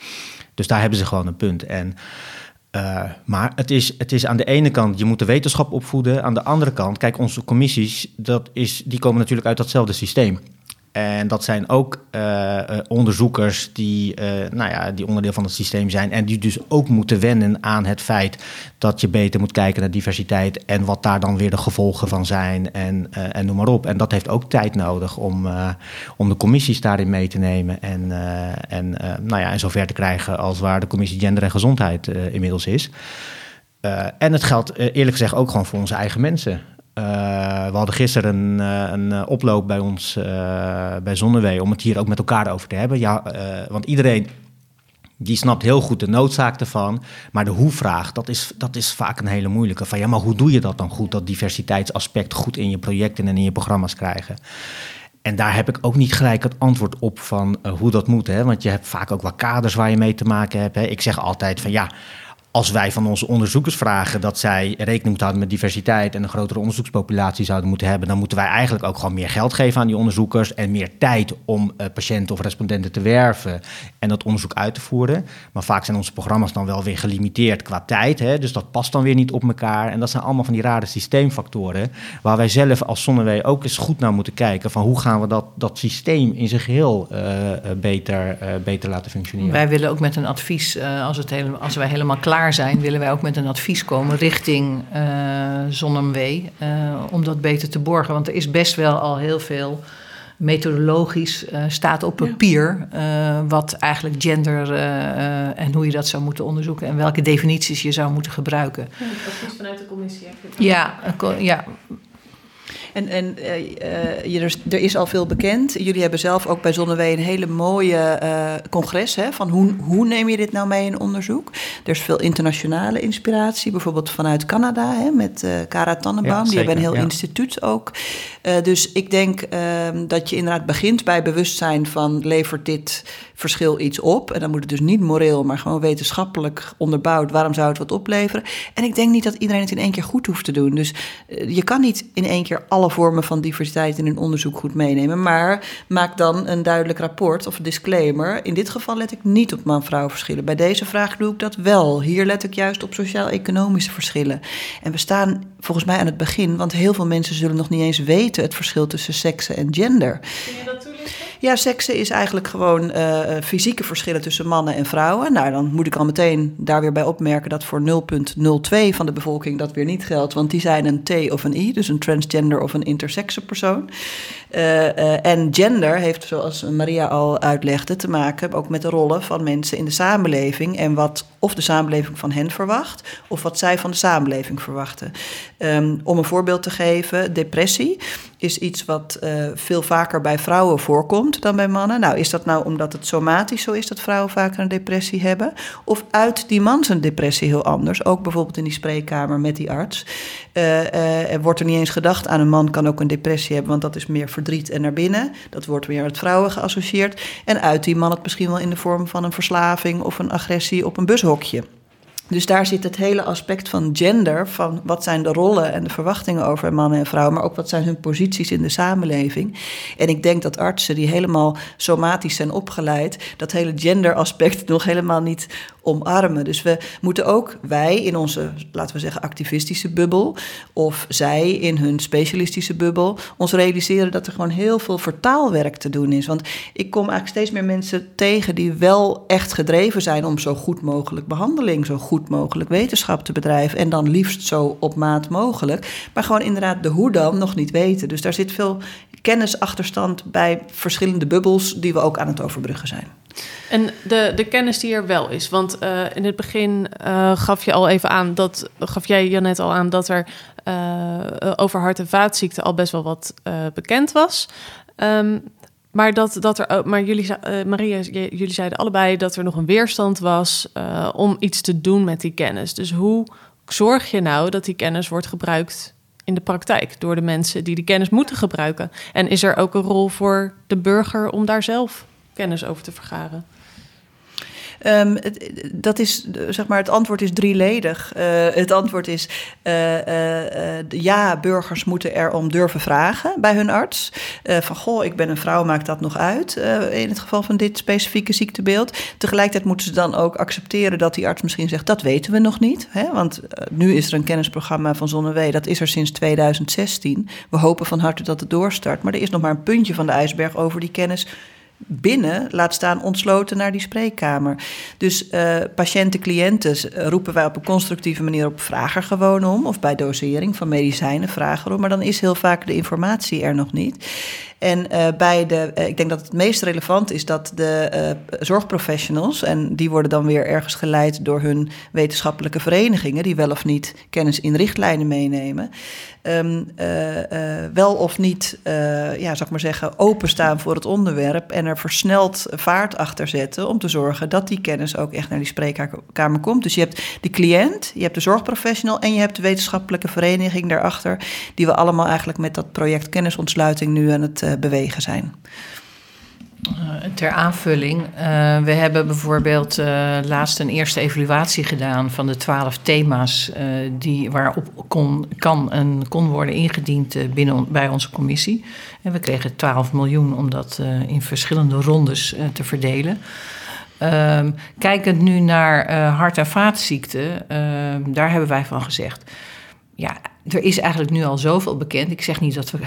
Dus daar hebben ze gewoon een punt. En uh, maar het is, het is aan de ene kant, je moet de wetenschap opvoeden. Aan de andere kant, kijk, onze commissies, dat is, die komen natuurlijk uit datzelfde systeem. En dat zijn ook uh, onderzoekers die, uh, nou ja, die onderdeel van het systeem zijn. En die dus ook moeten wennen aan het feit dat je beter moet kijken naar diversiteit. En wat daar dan weer de gevolgen van zijn. En, en noem maar op. En dat heeft ook tijd nodig om, om de commissies daarin mee te nemen. En, en, nou ja, en zover te krijgen als waar de commissie Gender en Gezondheid inmiddels is. en het geldt eerlijk gezegd ook gewoon voor onze eigen mensen. Uh, we hadden gisteren een, een uh, oploop bij ons bij Zonnewee om het hier ook met elkaar over te hebben. Ja, want iedereen die snapt heel goed de noodzaak ervan. Maar de hoe-vraag, dat is, dat is vaak een hele moeilijke. Van ja, maar hoe doe je dat dan goed? Dat diversiteitsaspect goed in je projecten en in je programma's krijgen. En daar heb ik ook niet gelijk het antwoord op van hoe dat moet. Hè? Want je hebt vaak ook wel kaders waar je mee te maken hebt. Hè? Ik zeg altijd van ja, als wij van onze onderzoekers vragen dat zij rekening moeten houden met diversiteit en een grotere onderzoekspopulatie zouden moeten hebben, dan moeten wij eigenlijk ook gewoon meer geld geven aan die onderzoekers en meer tijd om uh, patiënten of respondenten te werven en dat onderzoek uit te voeren. Maar vaak zijn onze programma's dan wel weer gelimiteerd qua tijd, hè, dus dat past dan weer niet op elkaar. En dat zijn allemaal van die rare systeemfactoren waar wij zelf als Zonnewee ook eens goed naar moeten kijken van hoe gaan we dat, dat systeem in zijn geheel uh, beter, uh, beter laten functioneren. Wij willen ook met een advies, als, het als wij helemaal klaar zijn, willen wij ook met een advies komen richting uh, ZonMW. Uh, om dat beter te borgen. Want er is best wel al heel veel methodologisch uh, staat op papier. Ja. wat eigenlijk gender en hoe je dat zou moeten onderzoeken. En welke definities je zou moeten gebruiken. Ja, advies vanuit de commissie. Ja, ja, en, en uh, er, er, is al veel bekend. Jullie hebben zelf ook bij Zonnewee een hele mooie uh, congres. Hè, van hoe, hoe neem je dit nou mee in onderzoek? Er is veel internationale inspiratie. Bijvoorbeeld vanuit Canada hè, met uh, Cara Tannenbaum. Ja, die hebben een heel ja. instituut ook. dus ik denk ehm, dat je inderdaad begint bij bewustzijn van... levert dit verschil iets op? En dan moet het dus niet moreel, maar gewoon wetenschappelijk onderbouwd. Waarom zou het wat opleveren? En ik denk niet dat iedereen het in één keer goed hoeft te doen. Dus je kan niet in één keer alle vormen van diversiteit in een onderzoek goed meenemen. Maar maak dan een duidelijk rapport of disclaimer. In dit geval let ik niet op man-vrouw verschillen. Bij deze vraag doe ik dat wel. Hier let ik juist op sociaal-economische verschillen. En we staan volgens mij aan het begin, want heel veel mensen zullen nog niet eens weten het verschil tussen seksen en gender. Kun je dat toelichten? Ja, seksen is eigenlijk gewoon uh, fysieke verschillen tussen mannen en vrouwen. Nou, dan moet ik al meteen daar weer bij opmerken dat voor 0,02 van de bevolking dat weer niet geldt. Want die zijn een T of een I, dus een transgender of een intersexe persoon. Uh, uh, en gender heeft, zoals Maria al uitlegde, te maken ook met de rollen van mensen in de samenleving. En wat of de samenleving van hen verwacht, of wat zij van de samenleving verwachten. Um, om een voorbeeld te geven, depressie is iets wat uh, veel vaker bij vrouwen voorkomt dan bij mannen. Nou, is dat nou omdat het somatisch zo is dat vrouwen vaker een depressie hebben? Of uit die man zijn depressie heel anders? Ook bijvoorbeeld in die spreekkamer met die arts. Uh, wordt er niet eens gedacht aan een man kan ook een depressie hebben, want dat is meer verdriet en naar binnen. Dat wordt weer met vrouwen geassocieerd. En uit die man het misschien wel in de vorm van een verslaving of een agressie op een bushokje. Dus daar zit het hele aspect van gender, van wat zijn de rollen en de verwachtingen over mannen en vrouwen, maar ook wat zijn hun posities in de samenleving. En ik denk dat artsen die helemaal somatisch zijn opgeleid, dat hele genderaspect nog helemaal niet Dus we moeten ook, wij in onze, laten we zeggen, activistische bubbel, of zij in hun specialistische bubbel, ons realiseren dat er gewoon heel veel vertaalwerk te doen is. Want ik kom eigenlijk steeds meer mensen tegen die wel echt gedreven zijn om zo goed mogelijk behandeling, zo goed mogelijk wetenschap te bedrijven. En dan liefst zo op maat mogelijk. Maar gewoon inderdaad de hoe dan nog niet weten. Dus daar zit veel kennisachterstand bij verschillende bubbels die we ook aan het overbruggen zijn. En de, de kennis die er wel is. Want uh, in het begin uh, gaf je al even aan dat gaf jij Janet al aan dat er uh, over hart- en vaatziekten al best wel wat bekend was. Um, maar dat, dat er maar jullie, Maria, jullie zeiden allebei dat er nog een weerstand was om iets te doen met die kennis. Dus hoe zorg je nou dat die kennis wordt gebruikt in de praktijk door de mensen die die kennis moeten gebruiken? En is er ook een rol voor de burger om daar zelf kennis over te vergaren? Um, het, dat is, zeg maar, het antwoord is drieledig. Uh, het antwoord is, uh, uh, ja, burgers moeten erom durven vragen bij hun arts. van, goh, ik ben een vrouw, maakt dat nog uit in het geval van dit specifieke ziektebeeld. Tegelijkertijd moeten ze dan ook accepteren dat die arts misschien zegt, dat weten we nog niet. Hè? Want nu is er een kennisprogramma van Zonnewee, dat is er sinds 2016. We hopen van harte dat het doorstart, maar er is nog maar een puntje van de ijsberg over die kennis binnen, laat staan ontsloten naar die spreekkamer. Dus uh, patiënten, cliënten roepen wij op een constructieve manier op vragen gewoon om. Of bij dosering van medicijnen vragen erom. Maar dan is heel vaak de informatie er nog niet. En uh, bij de, uh, ik denk dat het meest relevant is dat de uh, zorgprofessionals, en die worden dan weer ergens geleid door hun wetenschappelijke verenigingen, die wel of niet kennis in richtlijnen meenemen, um, wel of niet, ja, zou maar zeggen, openstaan voor het onderwerp en er versneld vaart achter zetten om te zorgen dat die kennis ook echt naar die spreekkamer komt. Dus je hebt de cliënt, je hebt de zorgprofessional en je hebt de wetenschappelijke vereniging daarachter, die we allemaal eigenlijk met dat project kennisontsluiting nu aan het bewegen zijn. Uh, ter aanvulling, uh, we hebben bijvoorbeeld laatst een eerste evaluatie gedaan van de twaalf thema's die, waarop kon, kan en kon worden ingediend binnen bij onze commissie. En we kregen 12 miljoen om dat in verschillende rondes te verdelen. Ehm, kijkend nu naar hart- en vaatziekten, ehm, daar hebben wij van gezegd ja, er is eigenlijk nu al zoveel bekend. Ik zeg niet dat we,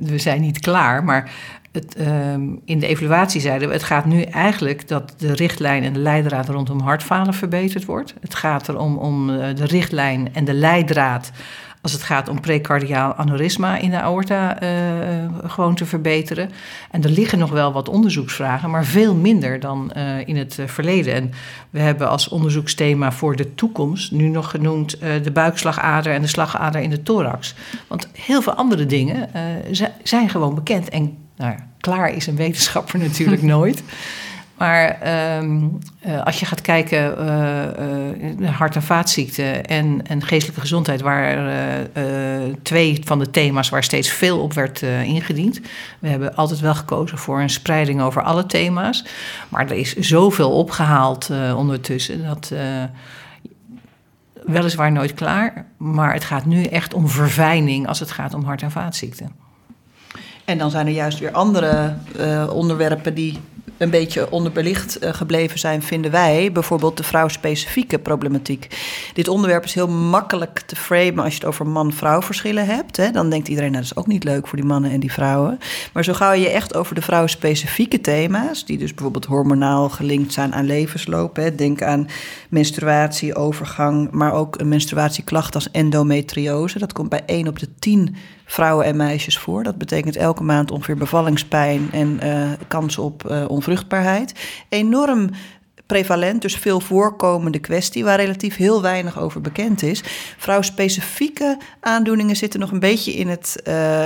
we zijn niet klaar, maar het, um, in de evaluatie zeiden we, het gaat nu eigenlijk dat de richtlijn en de leidraad rondom hartfalen verbeterd wordt. Het gaat erom om eh, de richtlijn en de leidraad als het gaat om precardiaal aneurysma in de aorta uh, gewoon te verbeteren. En er liggen nog wel wat onderzoeksvragen, maar veel minder dan uh, in het verleden. En we hebben als onderzoeksthema voor de toekomst nu nog genoemd de buikslagader en de slagader in de thorax. Want heel veel andere dingen zijn gewoon bekend. En nou, klaar is een wetenschapper natuurlijk nooit. Maar um, uh, als je gaat kijken uh, uh, hart- en vaatziekten en, en geestelijke gezondheid, waren twee van de thema's waar steeds veel op werd ingediend. We hebben altijd wel gekozen voor een spreiding over alle thema's. Maar er is zoveel opgehaald ondertussen dat weliswaar nooit klaar, maar het gaat nu echt om verfijning als het gaat om hart- en vaatziekten. En dan zijn er juist weer andere onderwerpen die een beetje onderbelicht uh, gebleven zijn, vinden wij. Bijvoorbeeld de vrouwspecifieke problematiek. Dit onderwerp is heel makkelijk te framen als je het over man-vrouw verschillen hebt. Hè. Dan denkt iedereen, nou, dat is ook niet leuk voor die mannen en die vrouwen. Maar zo gauw je echt over de vrouwspecifieke thema's, die dus bijvoorbeeld hormonaal gelinkt zijn aan levensloop. Hè. Denk aan menstruatie, overgang, maar ook een menstruatieklacht als endometriose. Dat komt bij 1 op de 10 vrouwen en meisjes voor. Dat betekent elke maand ongeveer bevallingspijn en uh, kans op uh, onvruchtbaarheid. Enorm prevalent, dus veel voorkomende kwestie waar relatief heel weinig over bekend is. Vrouwspecifieke aandoeningen zitten nog een beetje in het uh,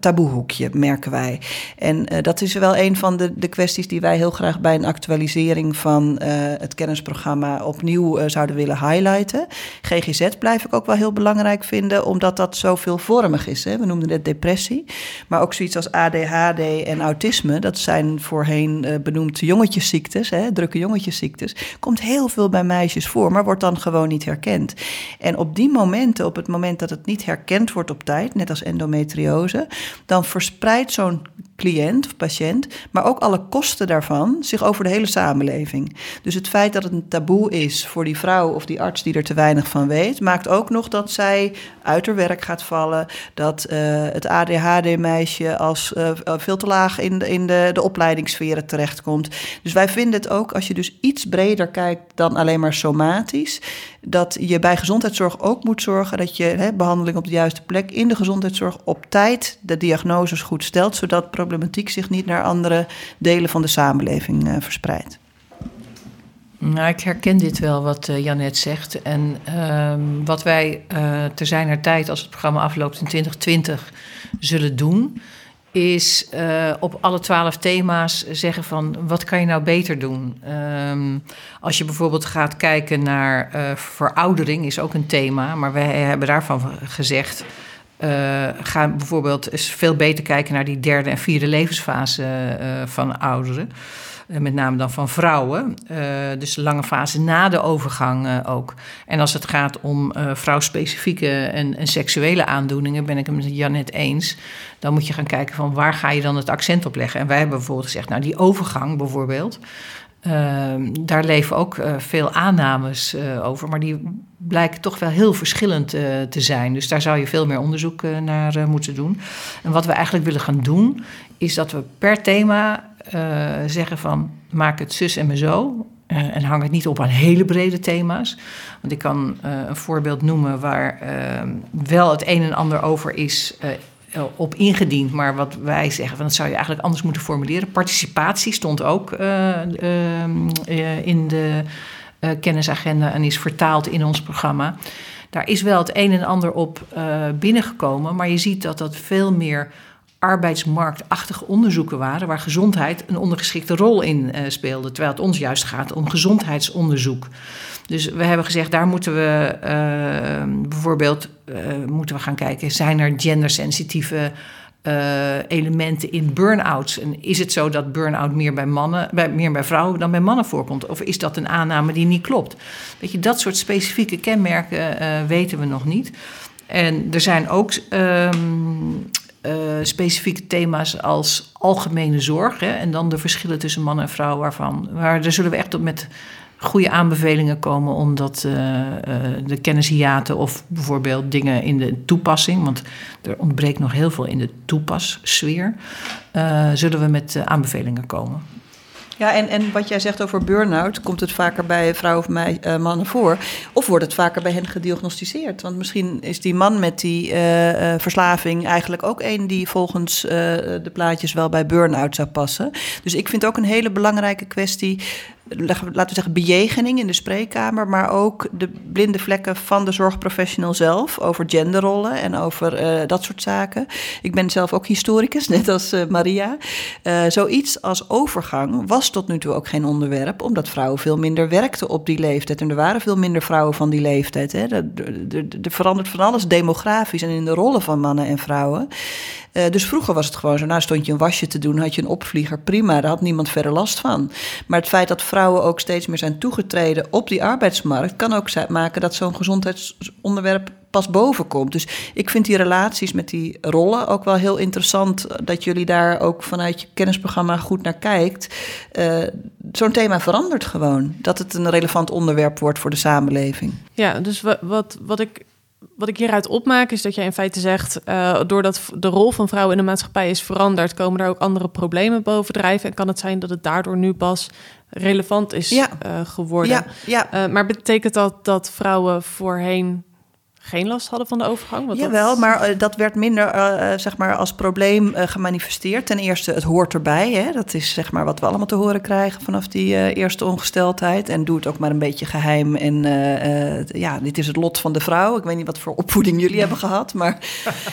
taboehoekje, merken wij. En uh, dat is wel een van de, de kwesties die wij heel graag bij een actualisering van het kennisprogramma opnieuw zouden willen highlighten. GGZ blijf ik ook wel heel belangrijk vinden, omdat dat zo veelvormig is. Hè. We noemden het depressie, maar ook zoiets als ADHD en autisme. Dat zijn voorheen benoemd jongetjesziektes, hè, drukke jongetjes jongetjesziektes, komt heel veel bij meisjes voor, maar wordt dan gewoon niet herkend. En op die momenten, op het moment dat het niet herkend wordt op tijd, net als endometriose, dan verspreidt zo'n cliënt of patiënt, maar ook alle kosten daarvan zich over de hele samenleving. Dus het feit dat het een taboe is voor die vrouw of die arts die er te weinig van weet, maakt ook nog dat zij uit haar werk gaat vallen, dat uh, het ADHD-meisje als uh, veel te laag in, de, in de, de opleidingssferen terechtkomt. Dus wij vinden het ook, als je dus iets breder kijkt dan alleen maar somatisch, dat je bij gezondheidszorg ook moet zorgen dat je hè, behandeling op de juiste plek in de gezondheidszorg op tijd de diagnoses goed stelt, zodat problematiek zich niet naar andere delen van de samenleving uh, verspreidt. Nou, ik herken dit wel wat uh, Janet zegt. En uh, wat wij uh, te zijner tijd, als het programma afloopt in 2020, zullen doen, is uh, op alle twaalf thema's zeggen van wat kan je nou beter doen. Um, als je bijvoorbeeld gaat kijken naar uh, veroudering is ook een thema, maar wij hebben daarvan gezegd uh, ga bijvoorbeeld eens veel beter kijken naar die derde en vierde levensfase van ouderen. Uh, met name dan van vrouwen. dus de lange fase na de overgang ook. En als het gaat om vrouwspecifieke en, en, seksuele aandoeningen, ben ik het met Janet eens. Dan moet je gaan kijken van waar ga je dan het accent op leggen. En wij hebben bijvoorbeeld gezegd, nou die overgang bijvoorbeeld. Ehm, daar leven ook veel aannames over, maar die blijken toch wel heel verschillend te zijn. Dus daar zou je veel meer onderzoek naar moeten doen. En wat we eigenlijk willen gaan doen, is dat we per thema zeggen van maak het zus en me zo. en hang het niet op aan hele brede thema's. Want ik kan een voorbeeld noemen waar wel het een en ander over is eh, op ingediend. Maar wat wij zeggen, van dat zou je eigenlijk anders moeten formuleren. Participatie stond ook in de kennisagenda en is vertaald in ons programma. Daar is wel het een en ander op binnengekomen, maar je ziet dat dat veel meer arbeidsmarktachtige onderzoeken waren, waar gezondheid een ondergeschikte rol in speelde. Terwijl het ons juist gaat om gezondheidsonderzoek. Dus we hebben gezegd, daar moeten we uh, bijvoorbeeld uh, moeten we gaan kijken, zijn er gendersensitieve elementen in burn-outs? En is het zo dat burn-out meer bij mannen, bij, meer bij vrouwen dan bij mannen voorkomt? Of is dat een aanname die niet klopt? Weet je, dat soort specifieke kenmerken weten we nog niet. En er zijn ook um, uh, specifieke thema's als algemene zorg. Hè, en dan de verschillen tussen man en vrouw, waarvan. Waar, daar zullen we echt op met goede aanbevelingen komen omdat uh, de kennishiaten of bijvoorbeeld dingen in de toepassing, want er ontbreekt nog heel veel in de toepassfeer, zullen we met aanbevelingen komen. Ja, en, en wat jij zegt over burn-out, komt het vaker bij vrouwen of uh, mannen voor? Of wordt het vaker bij hen gediagnosticeerd? Want misschien is die man met die uh, uh, verslaving eigenlijk ook een die volgens de plaatjes wel bij burn-out zou passen. Dus ik vind ook een hele belangrijke kwestie laten we zeggen, bejegening in de spreekkamer, maar ook de blinde vlekken van de zorgprofessional zelf over genderrollen en over uh, dat soort zaken. Ik ben zelf ook historicus, net als uh, Maria. Uh, zoiets als overgang was tot nu toe ook geen onderwerp, omdat vrouwen veel minder werkten op die leeftijd. En er waren veel minder vrouwen van die leeftijd. Hè. Er, er verandert van alles demografisch en in de rollen van mannen en vrouwen. Dus vroeger was het gewoon zo, nou stond je een wasje te doen, had je een opvlieger, prima, daar had niemand verder last van. Maar het feit dat vrouwen ook steeds meer zijn toegetreden op die arbeidsmarkt, kan ook maken dat zo'n gezondheidsonderwerp pas boven komt. Dus ik vind die relaties met die rollen ook wel heel interessant. Eh, dat jullie daar ook vanuit je kennisprogramma goed naar kijkt. Uh, Zo'n thema verandert gewoon. Dat het een relevant onderwerp wordt voor de samenleving. Ja, dus wat, wat, ik wat ik hieruit opmaak is dat jij in feite zegt, uh, doordat de rol van vrouwen in de maatschappij is veranderd, komen er ook andere problemen bovendrijven. En kan het zijn dat het daardoor nu pas relevant is ja. uh, geworden. Ja, ja. Uh, maar betekent dat dat vrouwen voorheen geen last hadden van de overgang? Want Jawel, dat... maar uh, dat werd minder uh, zeg maar als probleem uh, gemanifesteerd. Ten eerste, het hoort erbij. Hè? Dat is zeg maar wat we allemaal te horen krijgen vanaf die eerste ongesteldheid. En doe het ook maar een beetje geheim. En ja, dit is het lot van de vrouw. Ik weet niet wat voor opvoeding jullie hebben gehad. Maar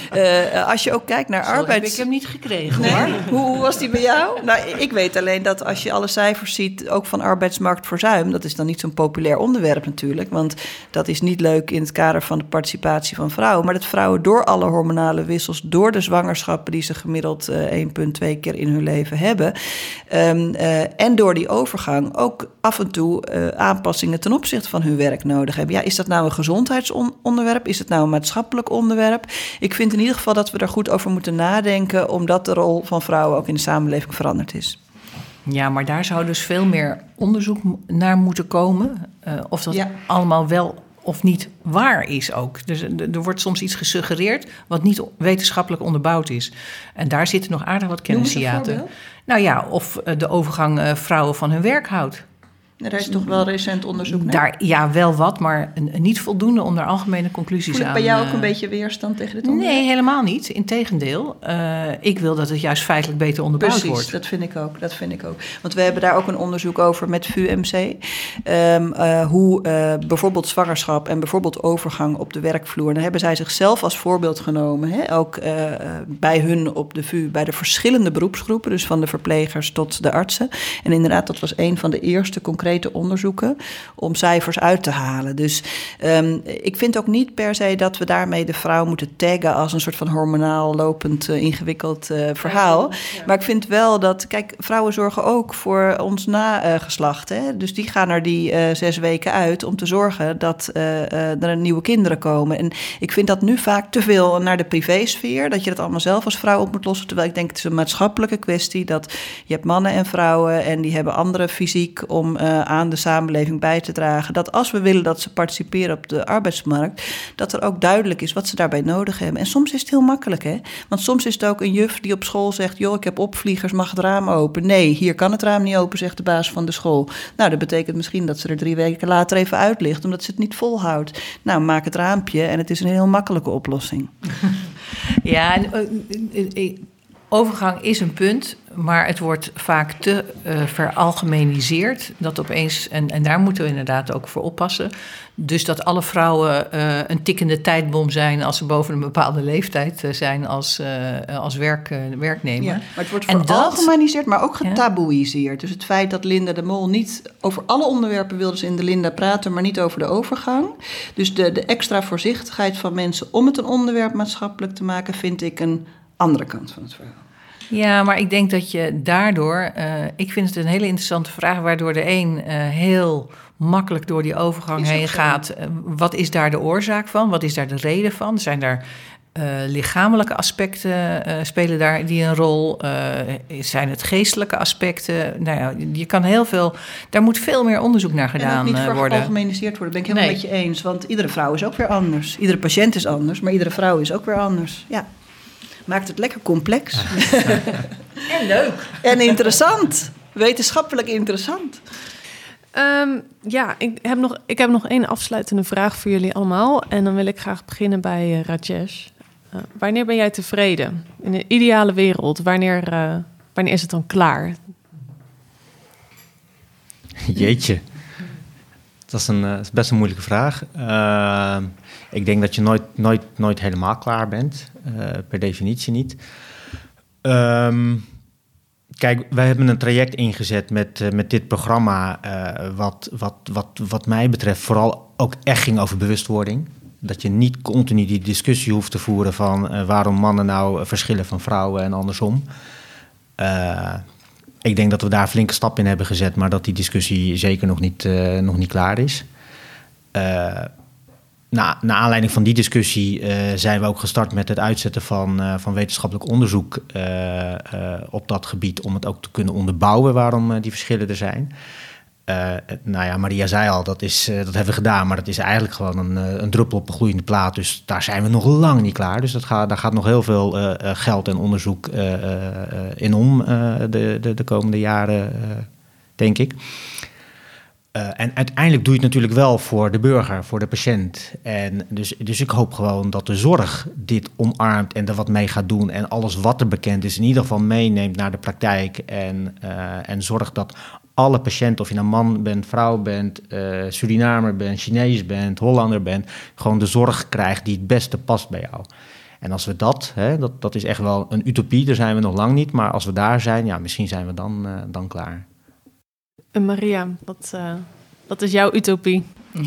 als je ook kijkt naar arbeids... heb ik hem niet gekregen nee? hoor. hoe, hoe, was die bij jou? Nou, ik weet alleen dat als je alle cijfers ziet, ook van arbeidsmarktverzuim... dat is dan niet zo'n populair onderwerp natuurlijk. Want dat is niet leuk in het kader van de participatie van vrouwen. Maar dat vrouwen door alle hormonale wissels, door de zwangerschappen die ze gemiddeld uh, eh, 1,2 keer in hun leven hebben. Um, uh, en door die overgang ook af en toe uh, aanpassingen ten opzichte van hun werk nodig hebben. Ja, is dat nou een gezondheidsonderwerp? Is het nou een maatschappelijk onderwerp? Ik vind in ieder geval dat we daar goed over moeten nadenken, omdat de rol van vrouwen ook in de samenleving veranderd is. Ja, maar daar zou dus veel meer onderzoek naar moeten komen. Uh, of dat ja. allemaal wel of niet waar is ook. Dus er wordt soms iets gesuggereerd wat niet wetenschappelijk onderbouwd is. En daar zitten nog aardig wat kennishiaten. Nou ja, of eh, de overgang eh, vrouwen van hun werk houdt. Er is toch wel recent onderzoek naar? Daar, ja, wel wat, maar niet voldoende om daar algemene conclusies Voel aan... bij jou ook een eh, beetje weerstand tegen dit onderwerp? Nee, helemaal niet. Integendeel. Uh, ik wil dat het juist feitelijk beter onderbouwd Precies, wordt. dat vind ik ook. Dat vind ik ook. Want we hebben daar ook een onderzoek over met VUMC. Um, uh, hoe uh, bijvoorbeeld zwangerschap en bijvoorbeeld overgang op de werkvloer... dan hebben zij zichzelf als voorbeeld genomen. Hè? Ook bij hun op de VU, bij de verschillende beroepsgroepen... dus van de verplegers tot de artsen. En inderdaad, dat was een van de eerste concrete concrete onderzoeken om cijfers uit te halen. Dus um, ik vind ook niet per se dat we daarmee de vrouw moeten taggen als een soort van hormonaal lopend uh, ingewikkeld uh, verhaal. Maar ik vind wel dat, kijk, vrouwen zorgen ook voor ons nageslacht. Hè? Dus die gaan er die zes weken uit om te zorgen dat er nieuwe kinderen komen. En ik vind dat nu vaak te veel naar de privésfeer, dat je dat allemaal zelf als vrouw op moet lossen. Terwijl ik denk het is een maatschappelijke kwestie dat je hebt mannen en vrouwen en die hebben andere fysiek om uh, aan de samenleving bij te dragen. Dat als we willen dat ze participeren op de arbeidsmarkt, dat er ook duidelijk is wat ze daarbij nodig hebben. En soms is het heel makkelijk, hè? Want soms is het ook een juf die op school zegt: joh, ik heb opvliegers, mag het raam open? Nee, hier kan het raam niet open, zegt de baas van de school. Nou, dat betekent misschien dat ze er drie weken later even uit ligt, omdat ze het niet volhoudt. Nou, maak het raampje en het is een heel makkelijke oplossing. Ja, en, uh, overgang is een punt, maar het wordt vaak te uh, veralgemeniseerd. Dat opeens, en, en daar moeten we inderdaad ook voor oppassen. Dus dat alle vrouwen uh, een tikkende tijdbom zijn als ze boven een bepaalde leeftijd uh, zijn als, als werk, werknemer. Ja, maar het wordt veralgemeniseerd, maar ook getaboeiseerd. Dus het feit dat Linda de Mol niet over alle onderwerpen wilde ze in de Linda praten, maar niet over de overgang. Dus de, de extra voorzichtigheid van mensen om het een onderwerp maatschappelijk te maken, vind ik een andere kant van het verhaal. Ja, maar ik denk dat je daardoor, uh, ik vind het een hele interessante vraag, waardoor de een uh, heel makkelijk door die overgang heen gaat. Uh, wat is daar de oorzaak van? Wat is daar de reden van? Zijn daar lichamelijke aspecten spelen daar die een rol? zijn het geestelijke aspecten? Nou ja, je kan heel veel. Daar moet veel meer onderzoek naar gedaan en niet worden. worden. Ben ik helemaal nee. met je eens. Want iedere vrouw is ook weer anders. Iedere patiënt is anders, maar iedere vrouw is ook weer anders. Ja maakt het lekker complex. en leuk. En interessant. Wetenschappelijk interessant. Um, ja, ik heb, nog, ik heb nog één afsluitende vraag voor jullie allemaal. En dan wil ik graag beginnen bij uh, Rajesh. Uh, wanneer ben jij tevreden? In een ideale wereld, wanneer, uh, wanneer is het dan klaar? Jeetje. Dat is, een, is best een moeilijke vraag. Ehm, ik denk dat je nooit, nooit, nooit helemaal klaar bent, uh, per definitie niet. Um, kijk, wij hebben een traject ingezet met, met dit programma, wat, wat, wat, wat mij betreft vooral ook echt ging over bewustwording. Dat je niet continu die discussie hoeft te voeren van waarom mannen nou verschillen van vrouwen en andersom. Ik denk dat we daar flinke stap in hebben gezet, maar dat die discussie zeker nog niet, nog niet klaar is. Na, naar aanleiding van die discussie uh, zijn we ook gestart met het uitzetten van, van wetenschappelijk onderzoek op dat gebied. Om het ook te kunnen onderbouwen waarom die verschillen er zijn. Nou ja, Maria zei al, dat, is, dat hebben we gedaan, maar dat is eigenlijk gewoon een, een druppel op een gloeiende plaat. Dus daar zijn we nog lang niet klaar. Dus dat gaat, daar gaat nog heel veel geld en onderzoek in om de, de, de komende jaren, denk ik. En uiteindelijk doe je het natuurlijk wel voor de burger, voor de patiënt. En dus, dus ik hoop gewoon dat de zorg dit omarmt en er wat mee gaat doen. En alles wat er bekend is, in ieder geval meeneemt naar de praktijk. En, en zorgt dat alle patiënten, of je nou man bent, vrouw bent, uh, Surinamer bent, Chinees bent, Hollander bent, gewoon de zorg krijgt die het beste past bij jou. En als we dat, hè, dat, dat is echt wel een utopie, daar zijn we nog lang niet. Maar als we daar zijn, ja, misschien zijn we dan, dan klaar. Maria, wat, uh, wat is jouw utopie?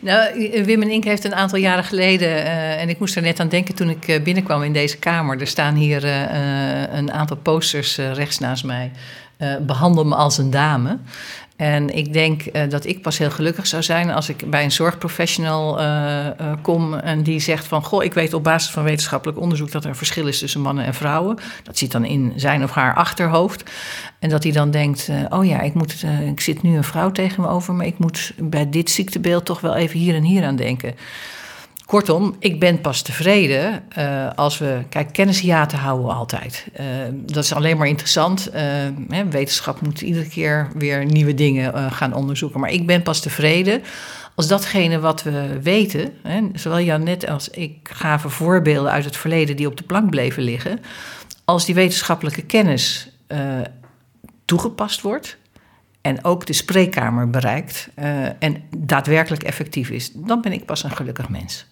nou, Wim en Ink heeft een aantal jaren geleden, uh, en ik moest er net aan denken toen ik binnenkwam in deze kamer. Er staan hier een aantal posters rechts naast mij. Behandel me als een dame. En ik denk uh, dat ik pas heel gelukkig zou zijn als ik bij een zorgprofessional uh, kom en die zegt van goh, ik weet op basis van wetenschappelijk onderzoek dat er verschil is tussen mannen en vrouwen. Dat zit dan in zijn of haar achterhoofd. En dat hij dan denkt, oh ja, ik, moet, ik zit nu een vrouw tegen me ik moet bij dit ziektebeeld toch wel even hier en hier aan denken. Kortom, ik ben pas tevreden uh, als we. Kijk, kennishiaten houden we altijd. Uh, dat is alleen maar interessant. Uh, hè, wetenschap moet iedere keer weer nieuwe dingen gaan onderzoeken. Maar ik ben pas tevreden als datgene wat we weten. Hè, zowel Jan net als ik gaven voorbeelden uit het verleden die op de plank bleven liggen. Als die wetenschappelijke kennis toegepast wordt. En ook de spreekkamer bereikt en daadwerkelijk effectief is, dan ben ik pas een gelukkig mens.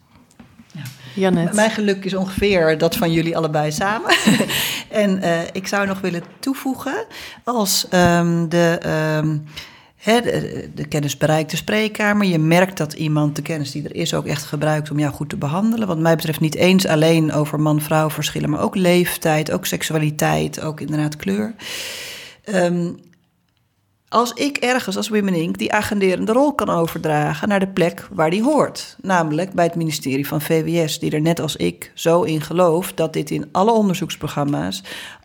Janet. Mijn geluk is ongeveer dat van jullie allebei samen. en uh, ik zou nog willen toevoegen, als um, de um, de, de, kennis bereikt de spreekkamer. Je merkt dat iemand de kennis die er is ook echt gebruikt om jou goed te behandelen. Wat mij betreft niet eens alleen over man-vrouw verschillen, maar ook leeftijd, ook seksualiteit, ook inderdaad kleur. Ehm, als ik ergens als Women Inc. die agenderende rol kan overdragen naar de plek waar die hoort. Namelijk bij het ministerie van VWS, die er net als ik zo in gelooft dat dit in alle onderzoeksprogramma's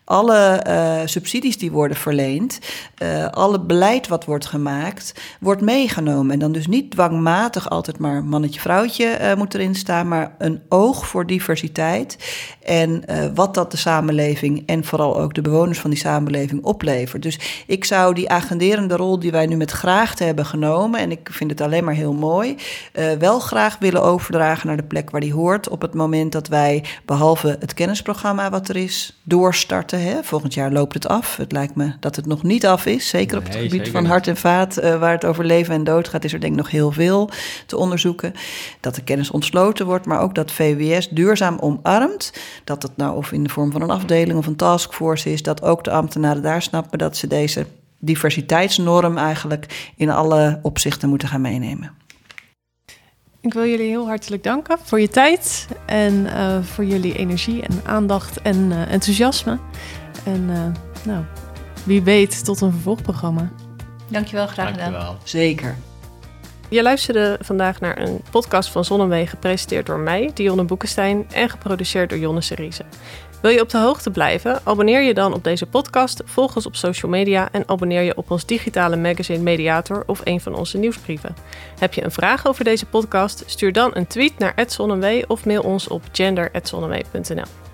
alle uh, subsidies die worden verleend, uh, alle beleid wat wordt gemaakt, wordt meegenomen. En dan dus niet dwangmatig altijd maar mannetje-vrouwtje uh, moet erin staan, maar een oog voor diversiteit. En wat dat de samenleving en vooral ook de bewoners van die samenleving oplevert. Dus ik zou die agenderende rol die wij nu met graagte hebben genomen, en ik vind het alleen maar heel mooi, wel graag willen overdragen naar de plek waar die hoort. Op het moment dat wij, behalve het kennisprogramma wat er is, doorstarten Volgend jaar loopt het af. Het lijkt me dat het nog niet af is. Zeker op het gebied van hart en vaat, uh, waar het over leven en dood gaat, is er denk ik nog heel veel te onderzoeken. Dat de kennis ontsloten wordt, maar ook dat VWS duurzaam omarmt. Dat het nou of in de vorm van een afdeling of een taskforce is, dat ook de ambtenaren daar snappen dat ze deze diversiteitsnorm eigenlijk in alle opzichten moeten gaan meenemen. Ik wil jullie heel hartelijk danken voor je tijd en uh, voor jullie energie en aandacht en uh, enthousiasme. En uh, nou, wie weet tot een vervolgprogramma. Dankjewel, graag gedaan. Dankjewel. Zeker. Je luisterde vandaag naar een podcast van Zonneweg, gepresenteerd door mij, Dionne Boekenstein, en geproduceerd door Jonne Seriese. Wil je op de hoogte blijven? Abonneer je dan op deze podcast, volg ons op social media en abonneer je op ons digitale magazine Mediator of een van onze nieuwsbrieven. Heb je een vraag over deze podcast? Stuur dan een tweet naar @zonneweg of mail ons op gender@zonneweg.nl.